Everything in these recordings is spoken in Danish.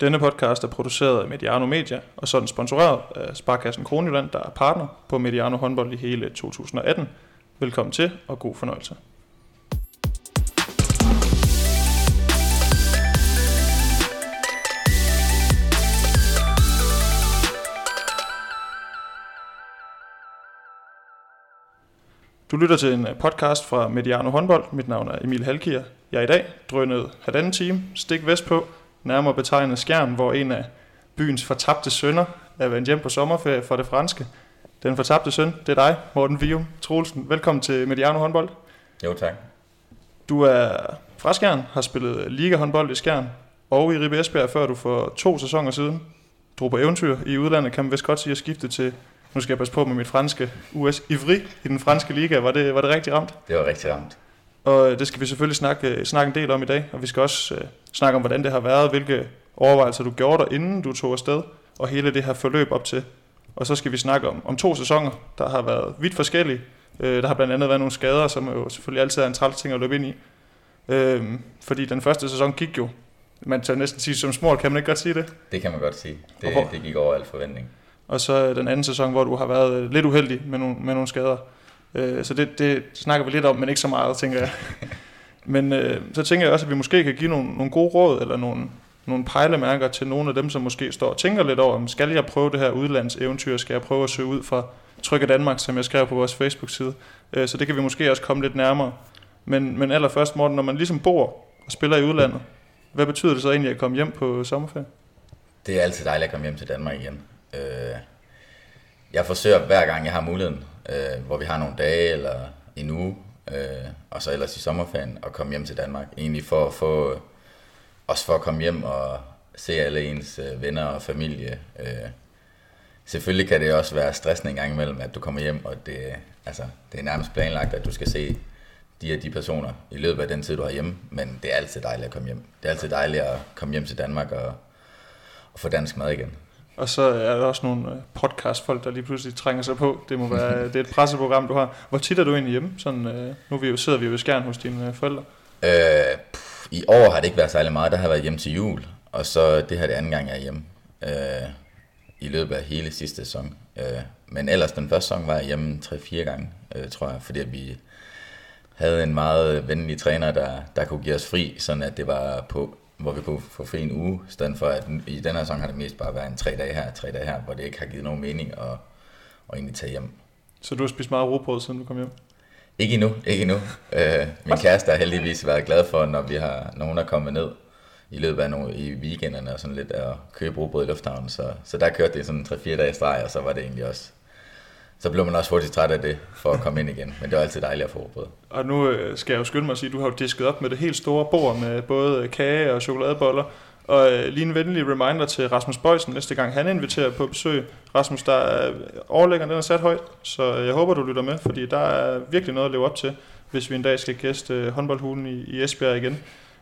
Denne podcast er produceret af Mediano Media og sådan sponsoreret af Sparkassen Kronjylland, der er partner på Mediano håndbold i hele 2018. Velkommen til og god fornøjelse. Du lytter til en øh, podcast fra Mediano håndbold. Mit navn er Emil Halkier. Jeg er i dag drønet halvanden time, stik vest på, nærmere betegnet Skjern, hvor en af byens fortabte sønner er vendt hjem på sommerferie for det franske. Den fortabte søn, det er dig, Morten Vium Troelsen. Velkommen til Mediano håndbold. Jo, tak. Du er fra Skjern, har spillet Liga håndbold i Skjern og i Ribe Esbjerg, før du for to sæsoner siden drog på eventyr i udlandet, kan man vist godt sige at skifte til nu skal jeg passe på med mit franske, US Ivry i den franske liga. Var det, var det rigtig ramt? Det var rigtig ramt. Og det skal vi selvfølgelig snakke, snakke en del om i dag, og vi skal også uh, snakke om, hvordan det har været, hvilke overvejelser du gjorde dig, inden du tog afsted, og hele det her forløb op til. Og så skal vi snakke om, om to sæsoner, der har været vidt forskellige. Uh, der har blandt andet været nogle skader, som jo selvfølgelig altid er en træls ting at løbe ind i. Uh, fordi den første sæson gik jo, man tager næsten sige som smål, kan man ikke godt sige det? Det kan man godt sige. Det, det gik over al forventning og så den anden sæson, hvor du har været lidt uheldig med nogle, med nogle skader. Øh, så det, det snakker vi lidt om, men ikke så meget, tænker jeg. men øh, så tænker jeg også, at vi måske kan give nogle, nogle gode råd, eller nogle, nogle pejlemærker til nogle af dem, som måske står og tænker lidt over, skal jeg prøve det her udlandseventyr, skal jeg prøve at søge ud fra Trykke Danmark, som jeg skrev på vores Facebook-side. Øh, så det kan vi måske også komme lidt nærmere. Men, men allerførst, Morten, når man ligesom bor og spiller i udlandet, hvad betyder det så egentlig at komme hjem på sommerferie? Det er altid dejligt at komme hjem til Danmark igen. Øh, jeg forsøger hver gang, jeg har muligheden, øh, hvor vi har nogle dage eller en uge, øh, og så ellers i sommerferien, at komme hjem til Danmark. Egentlig for at få, også for at komme hjem og se alle ens øh, venner og familie. Øh, selvfølgelig kan det også være stressende en gang imellem, at du kommer hjem, og det, altså, det er nærmest planlagt, at du skal se de og de personer i løbet af den tid, du har hjemme, men det er altid dejligt at komme hjem. Det er altid dejligt at komme hjem til Danmark og, og få dansk mad igen. Og så er der også nogle øh, podcastfolk, der lige pludselig trænger sig på. Det må være det er et presseprogram, du har. Hvor tit er du egentlig hjemme? Sådan, øh, nu vi jo, sidder vi jo i skærn hos dine øh, forældre. Øh, pff, I år har det ikke været særlig meget. Der har jeg været hjemme til jul. Og så det her det anden gang, jeg er hjemme. Øh, I løbet af hele sidste sæson. Øh, men ellers den første sæson var jeg hjemme 3-4 gange, øh, tror jeg. Fordi at vi havde en meget venlig træner, der, der kunne give os fri, sådan at det var på hvor vi kunne få fri en uge, i stedet for at i den her sæson har det mest bare været en tre dage her, tre dage her, hvor det ikke har givet nogen mening at, at egentlig tage hjem. Så du har spist meget råbrød, siden du kom hjem? Ikke endnu, ikke endnu. Øh, min kæreste har heldigvis været glad for, når, vi har, når hun er kommet ned i løbet af nogle, i weekenderne og sådan lidt at købe råbrød i lufthavnen. Så, så der kørte det sådan 3-4 dage streg, og så var det egentlig også så blev man også hurtigt træt af det, for at komme ind igen. Men det var altid dejligt at få brød. Og nu øh, skal jeg jo skynde mig at sige, at du har jo disket op med det helt store bord med både kage og chokoladeboller. Og øh, lige en venlig reminder til Rasmus Bøjsen næste gang han inviterer på besøg. Rasmus, der er overlæggeren, den er sat højt, så jeg håber, du lytter med, fordi der er virkelig noget at leve op til, hvis vi en dag skal gæste håndboldhulen i, i Esbjerg igen.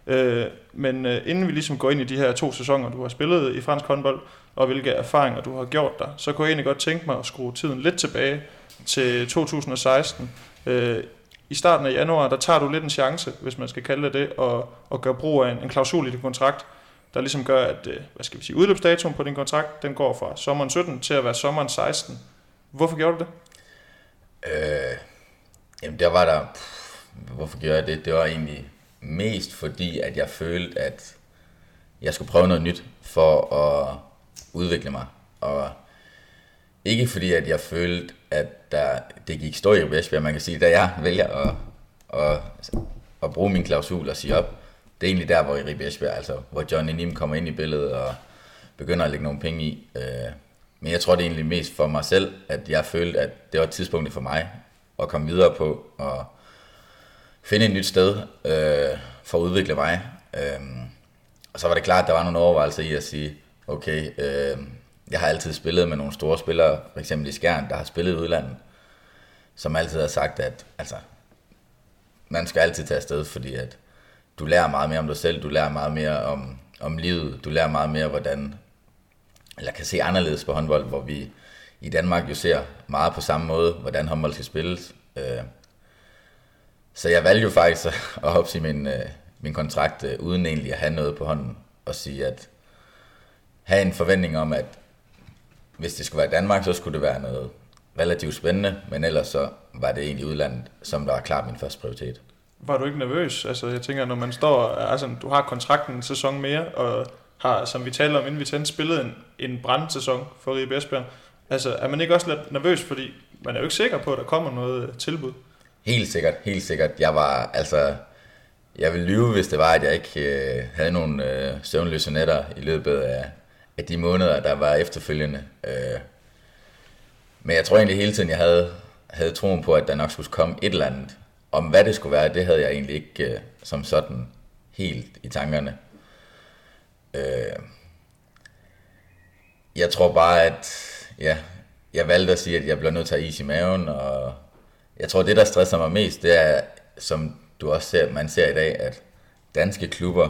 Øh, men øh, inden vi ligesom går ind i de her to sæsoner, du har spillet i fransk håndbold, og hvilke erfaringer du har gjort der, så kunne jeg egentlig godt tænke mig at skrue tiden lidt tilbage til 2016. Øh, I starten af januar, der tager du lidt en chance, hvis man skal kalde det det, og, og gøre brug af en, en klausul i din kontrakt, der ligesom gør, at øh, hvad skal vi sige, udløbsdatoen på din kontrakt, den går fra sommeren 17 til at være sommeren 16. Hvorfor gjorde du det? Øh, jamen der var der, pff, hvorfor gjorde jeg det? Det var egentlig mest fordi, at jeg følte, at jeg skulle prøve noget nyt for at udvikle mig. Og ikke fordi, at jeg følte, at der, det gik stå i Esbjerg, man kan sige, da jeg vælger at, at, at bruge min klausul og sige op, det er egentlig der, hvor i Ribe Esbjerg, altså hvor Johnny Nim kommer ind i billedet og begynder at lægge nogle penge i. Øh, men jeg tror, det er egentlig mest for mig selv, at jeg følte, at det var tidspunktet for mig at komme videre på og finde et nyt sted øh, for at udvikle mig. Øh, og så var det klart, at der var nogle overvejelser i at sige, okay, øh, jeg har altid spillet med nogle store spillere, for eksempel i Skjern, der har spillet i udlandet, som altid har sagt, at altså, man skal altid tage afsted, fordi at du lærer meget mere om dig selv, du lærer meget mere om, om livet, du lærer meget mere, hvordan, eller kan se anderledes på håndbold, hvor vi i Danmark jo ser meget på samme måde, hvordan håndbold skal spilles. Øh, så jeg valgte jo faktisk at opsige min, øh, min kontrakt, øh, uden egentlig at have noget på hånden, og sige, at have en forventning om, at hvis det skulle være Danmark, så skulle det være noget relativt spændende, men ellers så var det egentlig udlandet, som der var klart min første prioritet. Var du ikke nervøs? Altså, jeg tænker, når man står, altså, du har kontrakten en sæson mere, og har, som vi taler om, inden vi tændte, spillet en, en brandsæson for Ribe Esbjerg. Altså, er man ikke også lidt nervøs, fordi man er jo ikke sikker på, at der kommer noget tilbud? Helt sikkert, helt sikkert. Jeg var, altså, jeg ville lyve, hvis det var, at jeg ikke øh, havde nogen øh, søvnløse nætter i løbet af, af de måneder, der var efterfølgende. Øh, men jeg tror egentlig hele tiden, jeg havde, havde troen på, at der nok skulle komme et eller andet. Om hvad det skulle være, det havde jeg egentlig ikke øh, som sådan helt i tankerne. Øh, jeg tror bare, at ja, jeg valgte at sige, at jeg bliver nødt til at have is i maven, og jeg tror, det, der stresser mig mest, det er, som du også ser, man ser i dag, at danske klubber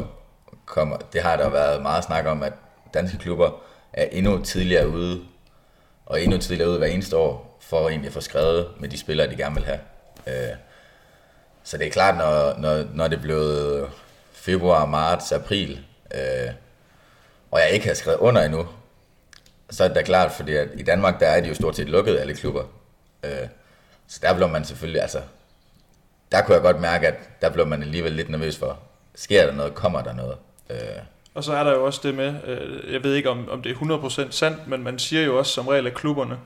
kommer, det har der været meget snak om, at danske klubber er endnu tidligere ude, og endnu tidligere ude hver eneste år, for egentlig at få skrevet med de spillere, de gerne vil have. Øh, så det er klart, når, når, når det blev februar, marts, april, øh, og jeg ikke har skrevet under endnu, så er det da klart, fordi at i Danmark, der er de jo stort set lukket, alle klubber. Øh, så der blev man selvfølgelig, altså, der kunne jeg godt mærke, at der blev man alligevel lidt nervøs for, sker der noget, kommer der noget? Øh. Og så er der jo også det med, øh, jeg ved ikke om, om det er 100% sandt, men man siger jo også som regel, at klubberne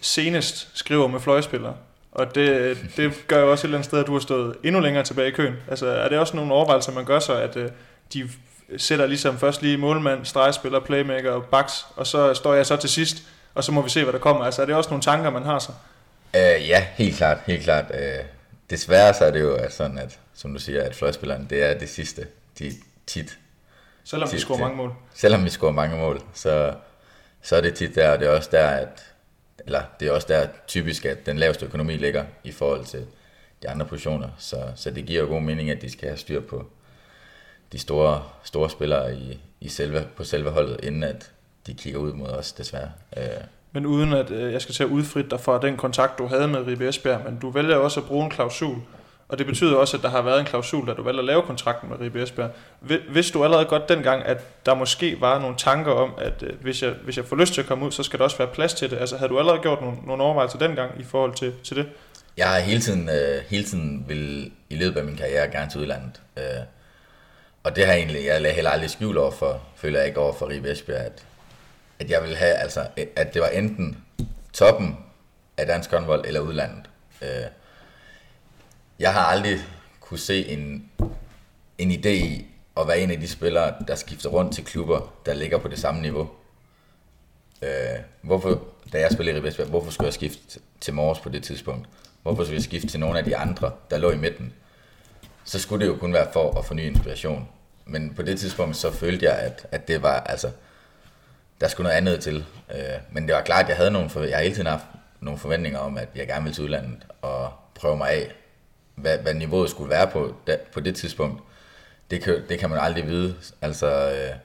senest skriver med fløjspillere. Og det, det gør jo også et eller andet sted, at du har stået endnu længere tilbage i køen. Altså er det også nogle overvejelser, man gør sig, at øh, de sætter ligesom først lige målmand, stregspiller, playmaker og backs, og så står jeg så til sidst, og så må vi se, hvad der kommer. Altså er det også nogle tanker, man har sig? Uh, ja, helt klart, helt klart. Uh, desværre så er det jo sådan, at som du siger, at fløjspilleren, det er det sidste, de tit. Selvom tit, vi scorer mange mål. Selvom vi scorer mange mål, så, så er det tit der, og det er også der, at eller det er også der typisk, at den laveste økonomi ligger i forhold til de andre positioner. Så, så det giver jo god mening, at de skal have styr på de store, store spillere i, i selve, på selve holdet, inden at de kigger ud mod os, desværre. Øh. Men uden at øh, jeg skal til at udfritte dig fra den kontakt, du havde med Ribe Esbjerg, men du vælger også at bruge en klausul, og det betyder også, at der har været en klausul, da du valgte at lave kontrakten med Ribe Esbjerg. Vidste du allerede godt dengang, at der måske var nogle tanker om, at øh, hvis, jeg, hvis jeg får lyst til at komme ud, så skal der også være plads til det? Altså havde du allerede gjort nogle, nogle overvejelser dengang i forhold til, til det? Jeg har hele tiden, øh, hele tiden vil i løbet af min karriere gerne til udlandet. Øh, og det har jeg egentlig, jeg lagde heller aldrig skjul over for, føler jeg ikke over for Ribe Esbjerg, at, at jeg vil have, altså, at det var enten toppen af dansk håndbold eller udlandet. Øh, jeg har aldrig kunne se en, en idé i at være en af de spillere, der skifter rundt til klubber, der ligger på det samme niveau. Øh, hvorfor, da jeg spillede i Ribesberg, hvorfor skulle jeg skifte til Mors på det tidspunkt? Hvorfor skulle jeg skifte til nogle af de andre, der lå i midten? Så skulle det jo kun være for at få ny inspiration. Men på det tidspunkt, så følte jeg, at, at det var, altså, der skulle noget andet til. Øh, men det var klart, at jeg havde nogle, for, jeg har hele tiden haft nogle forventninger om, at jeg gerne ville til udlandet og prøve mig af hvad, hvad niveauet skulle være på, da, på det tidspunkt, det kan, det kan man aldrig vide. Altså, øh,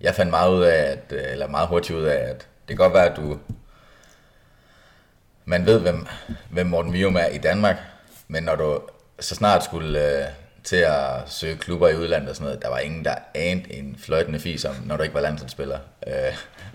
jeg fandt meget ud af, at, øh, eller meget hurtigt ud af, at det kan godt være, at du, man ved, hvem, hvem Morten Vium er i Danmark, men når du så snart skulle øh, til at søge klubber i udlandet og sådan noget, der var ingen, der anede en fløjtende fis om, når du ikke var landsholdsspiller, øh,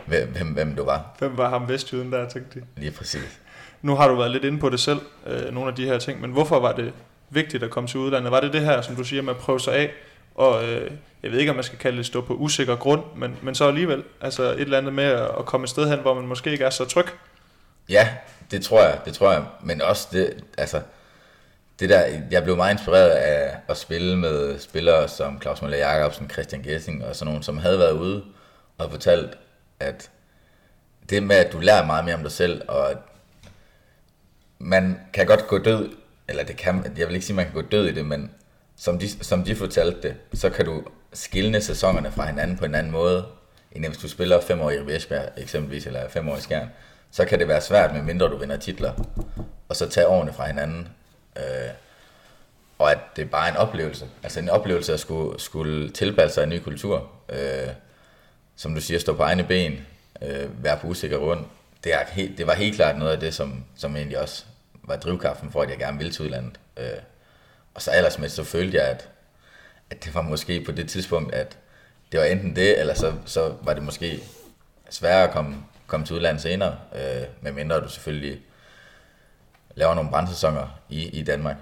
hvem, hvem du var. Hvem var ham vestjyden der, tænkte de? Lige præcis. Nu har du været lidt inde på det selv, øh, nogle af de her ting, men hvorfor var det vigtigt at komme til udlandet? Var det det her, som du siger, med at prøve sig af, og øh, jeg ved ikke, om man skal kalde det stå på usikker grund, men, men så alligevel, altså et eller andet med at komme et sted hen, hvor man måske ikke er så tryg? Ja, det tror jeg, det tror jeg, men også det, altså, det der, jeg blev meget inspireret af at spille med spillere som Claus Møller Jacobsen, Christian Gessing og sådan nogen, som havde været ude og fortalt, at det med, at du lærer meget mere om dig selv, og at man kan godt gå død eller det kan, jeg vil ikke sige, at man kan gå død i det, men som de, som de fortalte det, så kan du skille sæsonerne fra hinanden på en anden måde, end hvis du spiller fem år i Ribersberg eksempelvis, eller fem år i Skjern, så kan det være svært, med mindre du vinder titler, og så tage årene fra hinanden. Øh, og at det er bare en oplevelse. Altså en oplevelse at skulle, skulle tilpasse sig en ny kultur. Øh, som du siger, stå på egne ben, øh, være på usikker grund. Det, er helt, det var helt klart noget af det, som, som egentlig også var drivkraften for, at jeg gerne ville til udlandet. Øh, og så ellers med, så følte jeg, at, at det var måske på det tidspunkt, at det var enten det, eller så, så var det måske sværere at komme, komme til udlandet senere, øh, medmindre du selvfølgelig laver nogle brandsæsoner i, i Danmark.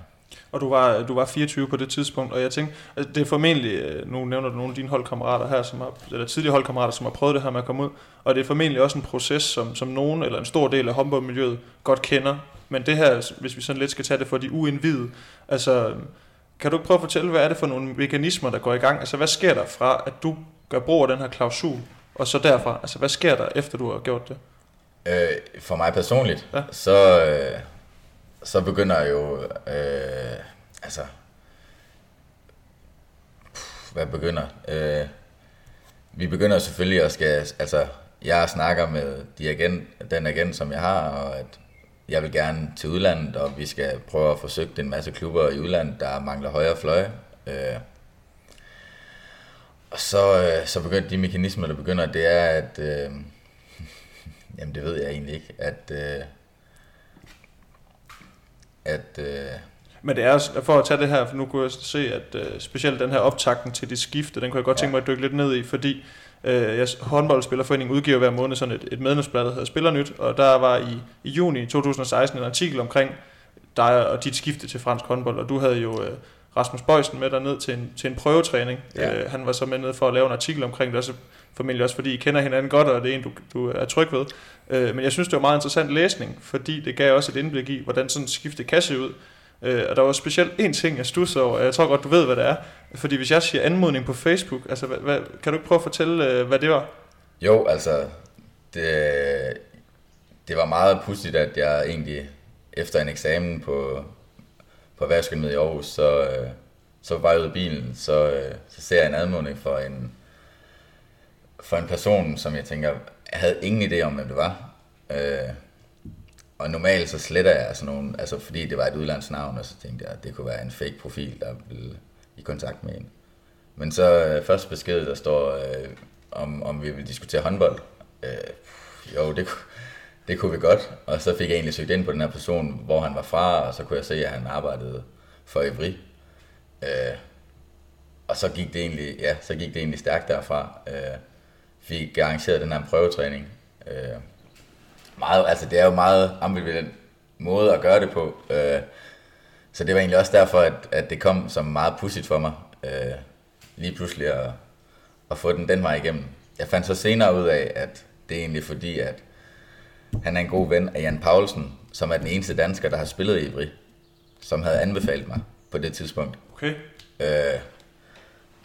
Og du var, du var 24 på det tidspunkt, og jeg tænkte, at det er formentlig, øh, nu nævner du nogle af dine holdkammerater her, som har, eller tidligere holdkammerater, som har prøvet det her med at komme ud, og det er formentlig også en proces, som, som nogen, eller en stor del af håndboldmiljøet godt kender, men det her, hvis vi sådan lidt skal tage det for de uindvidede, altså, kan du prøve at fortælle, hvad er det for nogle mekanismer, der går i gang? Altså, hvad sker der fra, at du gør brug af den her klausul, og så derfra, altså, hvad sker der, efter du har gjort det? Øh, for mig personligt, ja. så, øh, så begynder jeg jo, øh, altså, hvad begynder? Øh, vi begynder selvfølgelig at skal, altså, jeg snakker med de agent, den agent, som jeg har, og at jeg vil gerne til udlandet, og vi skal prøve at forsøge en masse klubber i udlandet, der mangler højre fløje. Øh, og så, øh, så begynder de mekanismer, der begynder, det er, at, øh, jamen det ved jeg egentlig ikke, at, øh, at øh, men det er for at tage det her, for nu kunne jeg se, at uh, specielt den her optakten til det skifte, den kunne jeg godt tænke mig at dykke lidt ned i, fordi uh, jeres håndboldspillerforening udgiver hver måned sådan et, et medlemsblad, der hedder Spillernyt, og der var i, i juni 2016 en artikel omkring dig og dit skifte til fransk håndbold, og du havde jo uh, Rasmus Bøjsen med dig ned til en, til en prøvetræning. Ja. Uh, han var så med ned for at lave en artikel omkring det, også formentlig også fordi I kender hinanden godt, og det er en, du, du er tryg ved. Uh, men jeg synes, det var meget interessant læsning, fordi det gav også et indblik i, hvordan sådan skifte kan se ud. Øh, og der var specielt en ting, jeg stusser over, og jeg tror godt, du ved, hvad det er. Fordi hvis jeg siger anmodning på Facebook, altså, hvad, hvad, kan du ikke prøve at fortælle, øh, hvad det var? Jo, altså, det, det var meget pudsigt, at jeg egentlig efter en eksamen på, på erhvervsskønnet i Aarhus, så, øh, så var jeg ude i bilen, så, øh, så ser jeg en anmodning for en, for en person, som jeg tænker, jeg havde ingen idé om, hvem det var. Øh, og normalt så sletter jeg sådan nogle, altså fordi det var et udlandsnavn, og så tænkte jeg, at det kunne være en fake profil, der ville i kontakt med en. Men så øh, første besked, der står, øh, om, om vi vil diskutere håndbold. Øh, jo, det, det kunne vi godt. Og så fik jeg egentlig søgt ind på den her person, hvor han var fra, og så kunne jeg se, at han arbejdede for Evry. Øh, og så gik det egentlig, ja, så gik det egentlig stærkt derfra. Øh, fik arrangeret den her prøvetræning. Øh, meget, altså det er jo meget ambivalent måde at gøre det på. Øh, så det var egentlig også derfor, at, at det kom som meget pudsigt for mig, øh, lige pludselig at, at få den den vej igennem. Jeg fandt så senere ud af, at det er egentlig fordi, at han er en god ven af Jan Paulsen, som er den eneste dansker, der har spillet i Ivry, som havde anbefalet mig på det tidspunkt. Okay. Øh,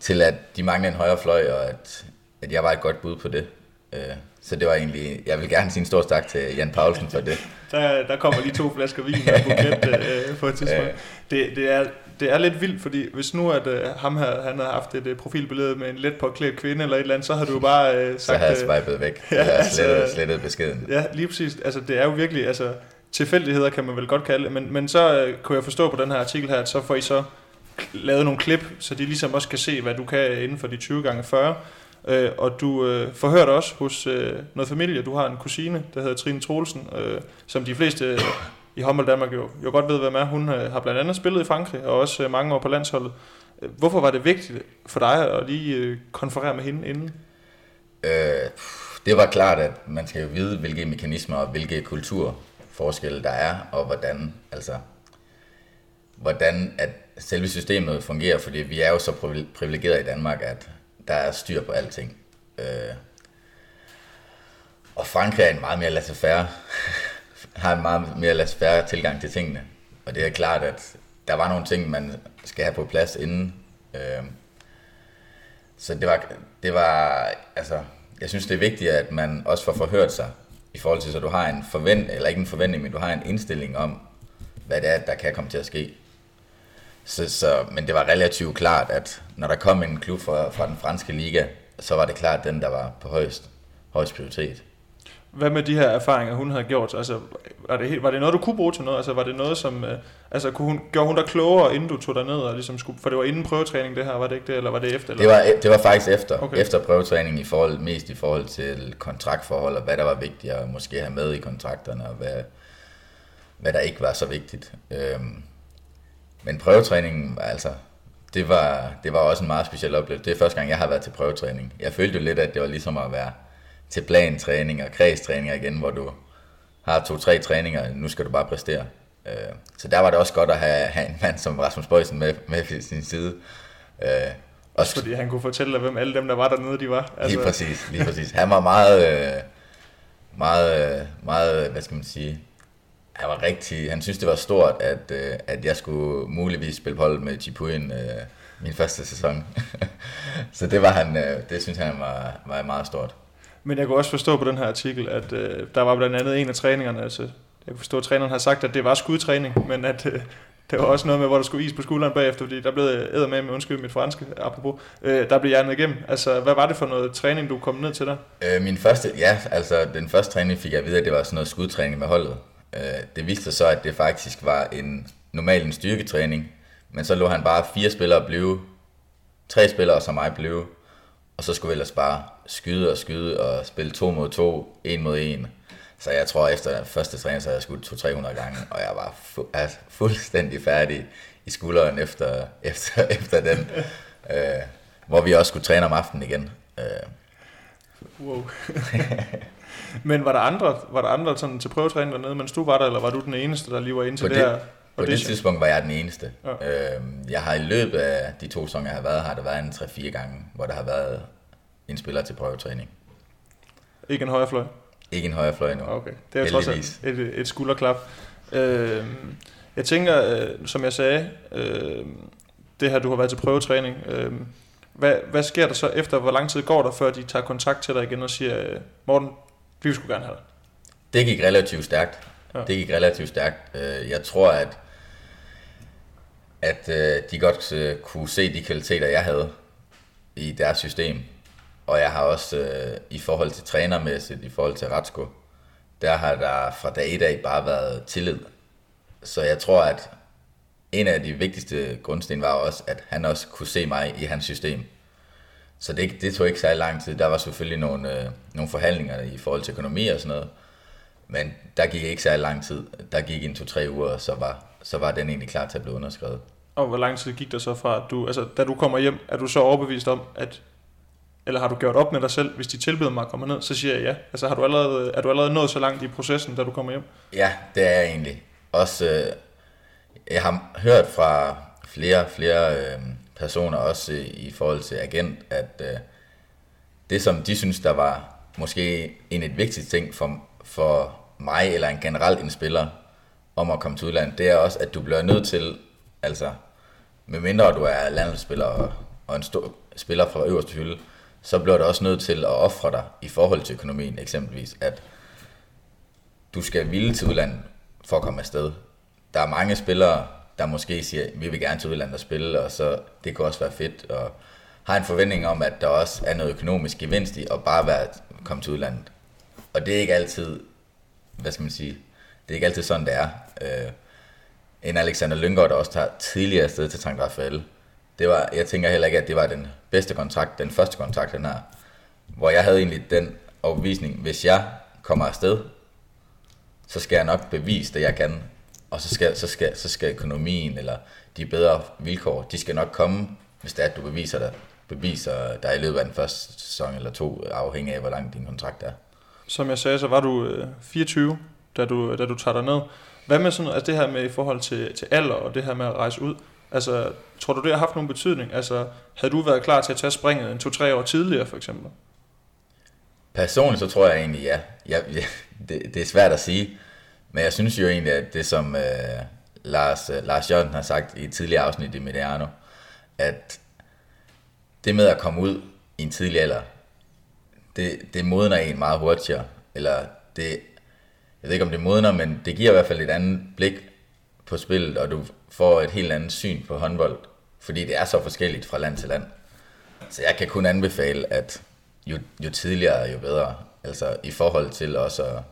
til at de manglede en højre fløj, og at, at jeg var et godt bud på det. Øh, så det var egentlig, jeg vil gerne sige en stor tak til Jan Paulsen for det. der, der kommer lige to flasker vin og buket øh, på et tidspunkt. Det, det, er, det er lidt vildt, fordi hvis nu at uh, ham her, han havde haft et uh, profilbillede med en let påklædt kvinde eller et eller andet, så havde du bare uh, sagt... Så havde jeg swipet væk. Ja, jeg altså, slettet, slettet beskeden. Ja, lige præcis. Altså, det er jo virkelig, altså, tilfældigheder kan man vel godt kalde men, men så uh, kunne jeg forstå på den her artikel her, at så får I så lavet nogle klip, så de ligesom også kan se, hvad du kan inden for de 20 gange 40 Øh, og du øh, forhørte også hos øh, noget familie. Du har en kusine, der hedder Trine Troelsen, øh, som de fleste øh, i håndbold Danmark jo, jo godt ved, hvem er. Hun øh, har blandt andet spillet i Frankrig, og også øh, mange år på landsholdet. Øh, hvorfor var det vigtigt for dig at lige øh, konferere med hende inden? Øh, det var klart, at man skal jo vide, hvilke mekanismer og hvilke kulturforskelle der er, og hvordan, altså, hvordan at selve systemet fungerer, fordi vi er jo så privilegeret i Danmark, at der er styr på alting. Øh, og Frankrig er en meget mere laissez-faire, har en meget mere lasfærre tilgang til tingene. Og det er klart, at der var nogle ting, man skal have på plads inden. Øh, så det var, det var, altså, jeg synes det er vigtigt, at man også får forhørt sig i forhold til, så du har en forvent, eller ikke en forventning, men du har en indstilling om, hvad det er, der kan komme til at ske. Så, så, men det var relativt klart, at når der kom en klub fra, fra den franske liga, så var det klart den, der var på højst, højst prioritet. Hvad med de her erfaringer, hun havde gjort? Altså, var, det, var det noget, du kunne bruge til noget? Altså, var det noget, som... Øh, altså, kunne hun, gjorde hun dig klogere, inden du tog dig ned? Og ligesom skulle, for det var inden prøvetræning, det her, var det ikke det? Eller var det efter? Eller? Det, var, det var faktisk efter. Okay. Efter prøvetræning, i forhold, mest i forhold til kontraktforhold, og hvad der var vigtigt at måske have med i kontrakterne, og hvad, hvad der ikke var så vigtigt. Øhm, men prøvetræningen, altså, det var, det var også en meget speciel oplevelse. Det er første gang, jeg har været til prøvetræning. Jeg følte jo lidt, at det var ligesom at være til plantræning og kredstræninger igen, hvor du har to-tre træninger, nu skal du bare præstere. Øh, så der var det også godt at have, have en mand som Rasmus Bøjsen med, med på sin side. Øh, også fordi han kunne fortælle dig, hvem alle dem, der var dernede, de var. Altså... Lige præcis, lige præcis. Han var meget, øh, meget, meget, hvad skal man sige, han var rigtig, han synes det var stort, at, øh, at jeg skulle muligvis spille hold med Chipuyen øh, min første sæson. så det var han, øh, det synes han var, var meget stort. Men jeg kunne også forstå på den her artikel, at øh, der var blandt andet en af træningerne, altså jeg kunne forstå, at træneren har sagt, at det var skudtræning, men at øh, det var også noget med, hvor der skulle is på skulderen bagefter, fordi der blev æder med, med undskyld mit franske, apropos, øh, der blev hjernet igennem. Altså, hvad var det for noget træning, du kom ned til der? Øh, min første, ja, altså den første træning fik jeg at vide, at det var sådan noget skudtræning med holdet. Øh, det viste sig så, at det faktisk var en normal en styrketræning, men så lå han bare fire spillere blive, tre spillere som mig blive, og så skulle vi ellers bare skyde og skyde og spille to mod to, en mod en. Så jeg tror, efter første træning, så havde jeg skudt 200-300 gange, og jeg var fu- altså, fuldstændig færdig i skulderen efter, efter, efter den. øh, hvor vi også skulle træne om aftenen igen. Øh. Wow. Men var der andre, var der andre sådan, til prøvetræning dernede, mens du var der, eller var du den eneste, der lige var inde til det, her? På det tidspunkt var jeg den eneste. Ja. Øh, jeg har i løbet af de to sæsoner, jeg har været her, der været en 3-4 gange, hvor der har været en spiller til prøvetræning. Ikke en højrefløj? Ikke en højrefløj nu. Okay, det er trods alt et, et skulderklap. Øh, jeg tænker, øh, som jeg sagde, øh, det her, du har været til prøvetræning, øh, hvad, hvad sker der så efter, hvor lang tid går der, før de tager kontakt til dig igen og siger, øh, Morten, vi skulle gerne have dig? Det gik relativt stærkt. Ja. Det gik relativt stærkt. Øh, jeg tror, at, at øh, de godt øh, kunne se de kvaliteter, jeg havde i deres system. Og jeg har også øh, i forhold til trænermæssigt, i forhold til Ratsko, der har der fra dag i dag bare været tillid. Så jeg tror, at en af de vigtigste grundsten var også, at han også kunne se mig i hans system. Så det, det tog ikke særlig lang tid. Der var selvfølgelig nogle, øh, nogle forhandlinger i forhold til økonomi og sådan noget. Men der gik ikke særlig lang tid. Der gik en to-tre uger, og så var, så var den egentlig klar til at blive underskrevet. Og hvor lang tid gik der så fra, at du, altså, da du kommer hjem, er du så overbevist om, at eller har du gjort op med dig selv, hvis de tilbyder mig at komme ned, så siger jeg ja. Altså har du allerede, er du allerede nået så langt i processen, da du kommer hjem? Ja, det er jeg egentlig. Også, øh, jeg har hørt fra flere, flere øh, personer, også i, i forhold til agent, at øh, det som de synes, der var måske en et vigtigt ting for, for mig, eller en generelt en spiller, om at komme til udlandet, det er også, at du bliver nødt til, altså, medmindre du er landsspiller og, og en stor spiller fra øverste hylde, så bliver du også nødt til at ofre dig i forhold til økonomien, eksempelvis, at du skal ville til udlandet for at komme afsted. Der er mange spillere, der måske siger, vi vil gerne til udlandet og spille, og så det kan også være fedt, og har en forventning om, at der også er noget økonomisk gevinst i at bare være, komme til udlandet. Og det er ikke altid, hvad skal man sige, det er ikke altid sådan, det er. Øh, en Alexander Lyngård, der også tager tidligere afsted til Tank Rafael, det var, jeg tænker heller ikke, at det var den bedste kontrakt, den første kontrakt, han har. Hvor jeg havde egentlig den overbevisning, hvis jeg kommer afsted, så skal jeg nok bevise det, jeg kan. Og så skal, så skal, så skal økonomien eller de bedre vilkår, de skal nok komme, hvis det er, at du beviser dig, beviser dig i løbet af den første sæson eller to, afhængig af, hvor lang din kontrakt er. Som jeg sagde, så var du øh, 24, da du, da du tager dig ned. Hvad med sådan altså det her med i forhold til, til alder og det her med at rejse ud? Altså, tror du, det har haft nogen betydning? Altså, havde du været klar til at tage springet en to-tre år tidligere, for eksempel? Personligt så tror jeg egentlig, ja. Jeg, ja det, det er svært at sige. Men jeg synes jo egentlig, at det som øh, Lars, øh, Lars Jørgensen har sagt i et tidligere afsnit i Mediano, at det med at komme ud i en tidlig alder, det, det modner en meget hurtigere. Eller det, jeg ved ikke om det modner, men det giver i hvert fald et andet blik på spillet, og du får et helt andet syn på håndbold, fordi det er så forskelligt fra land til land. Så jeg kan kun anbefale, at jo, jo tidligere, jo bedre. Altså i forhold til også at,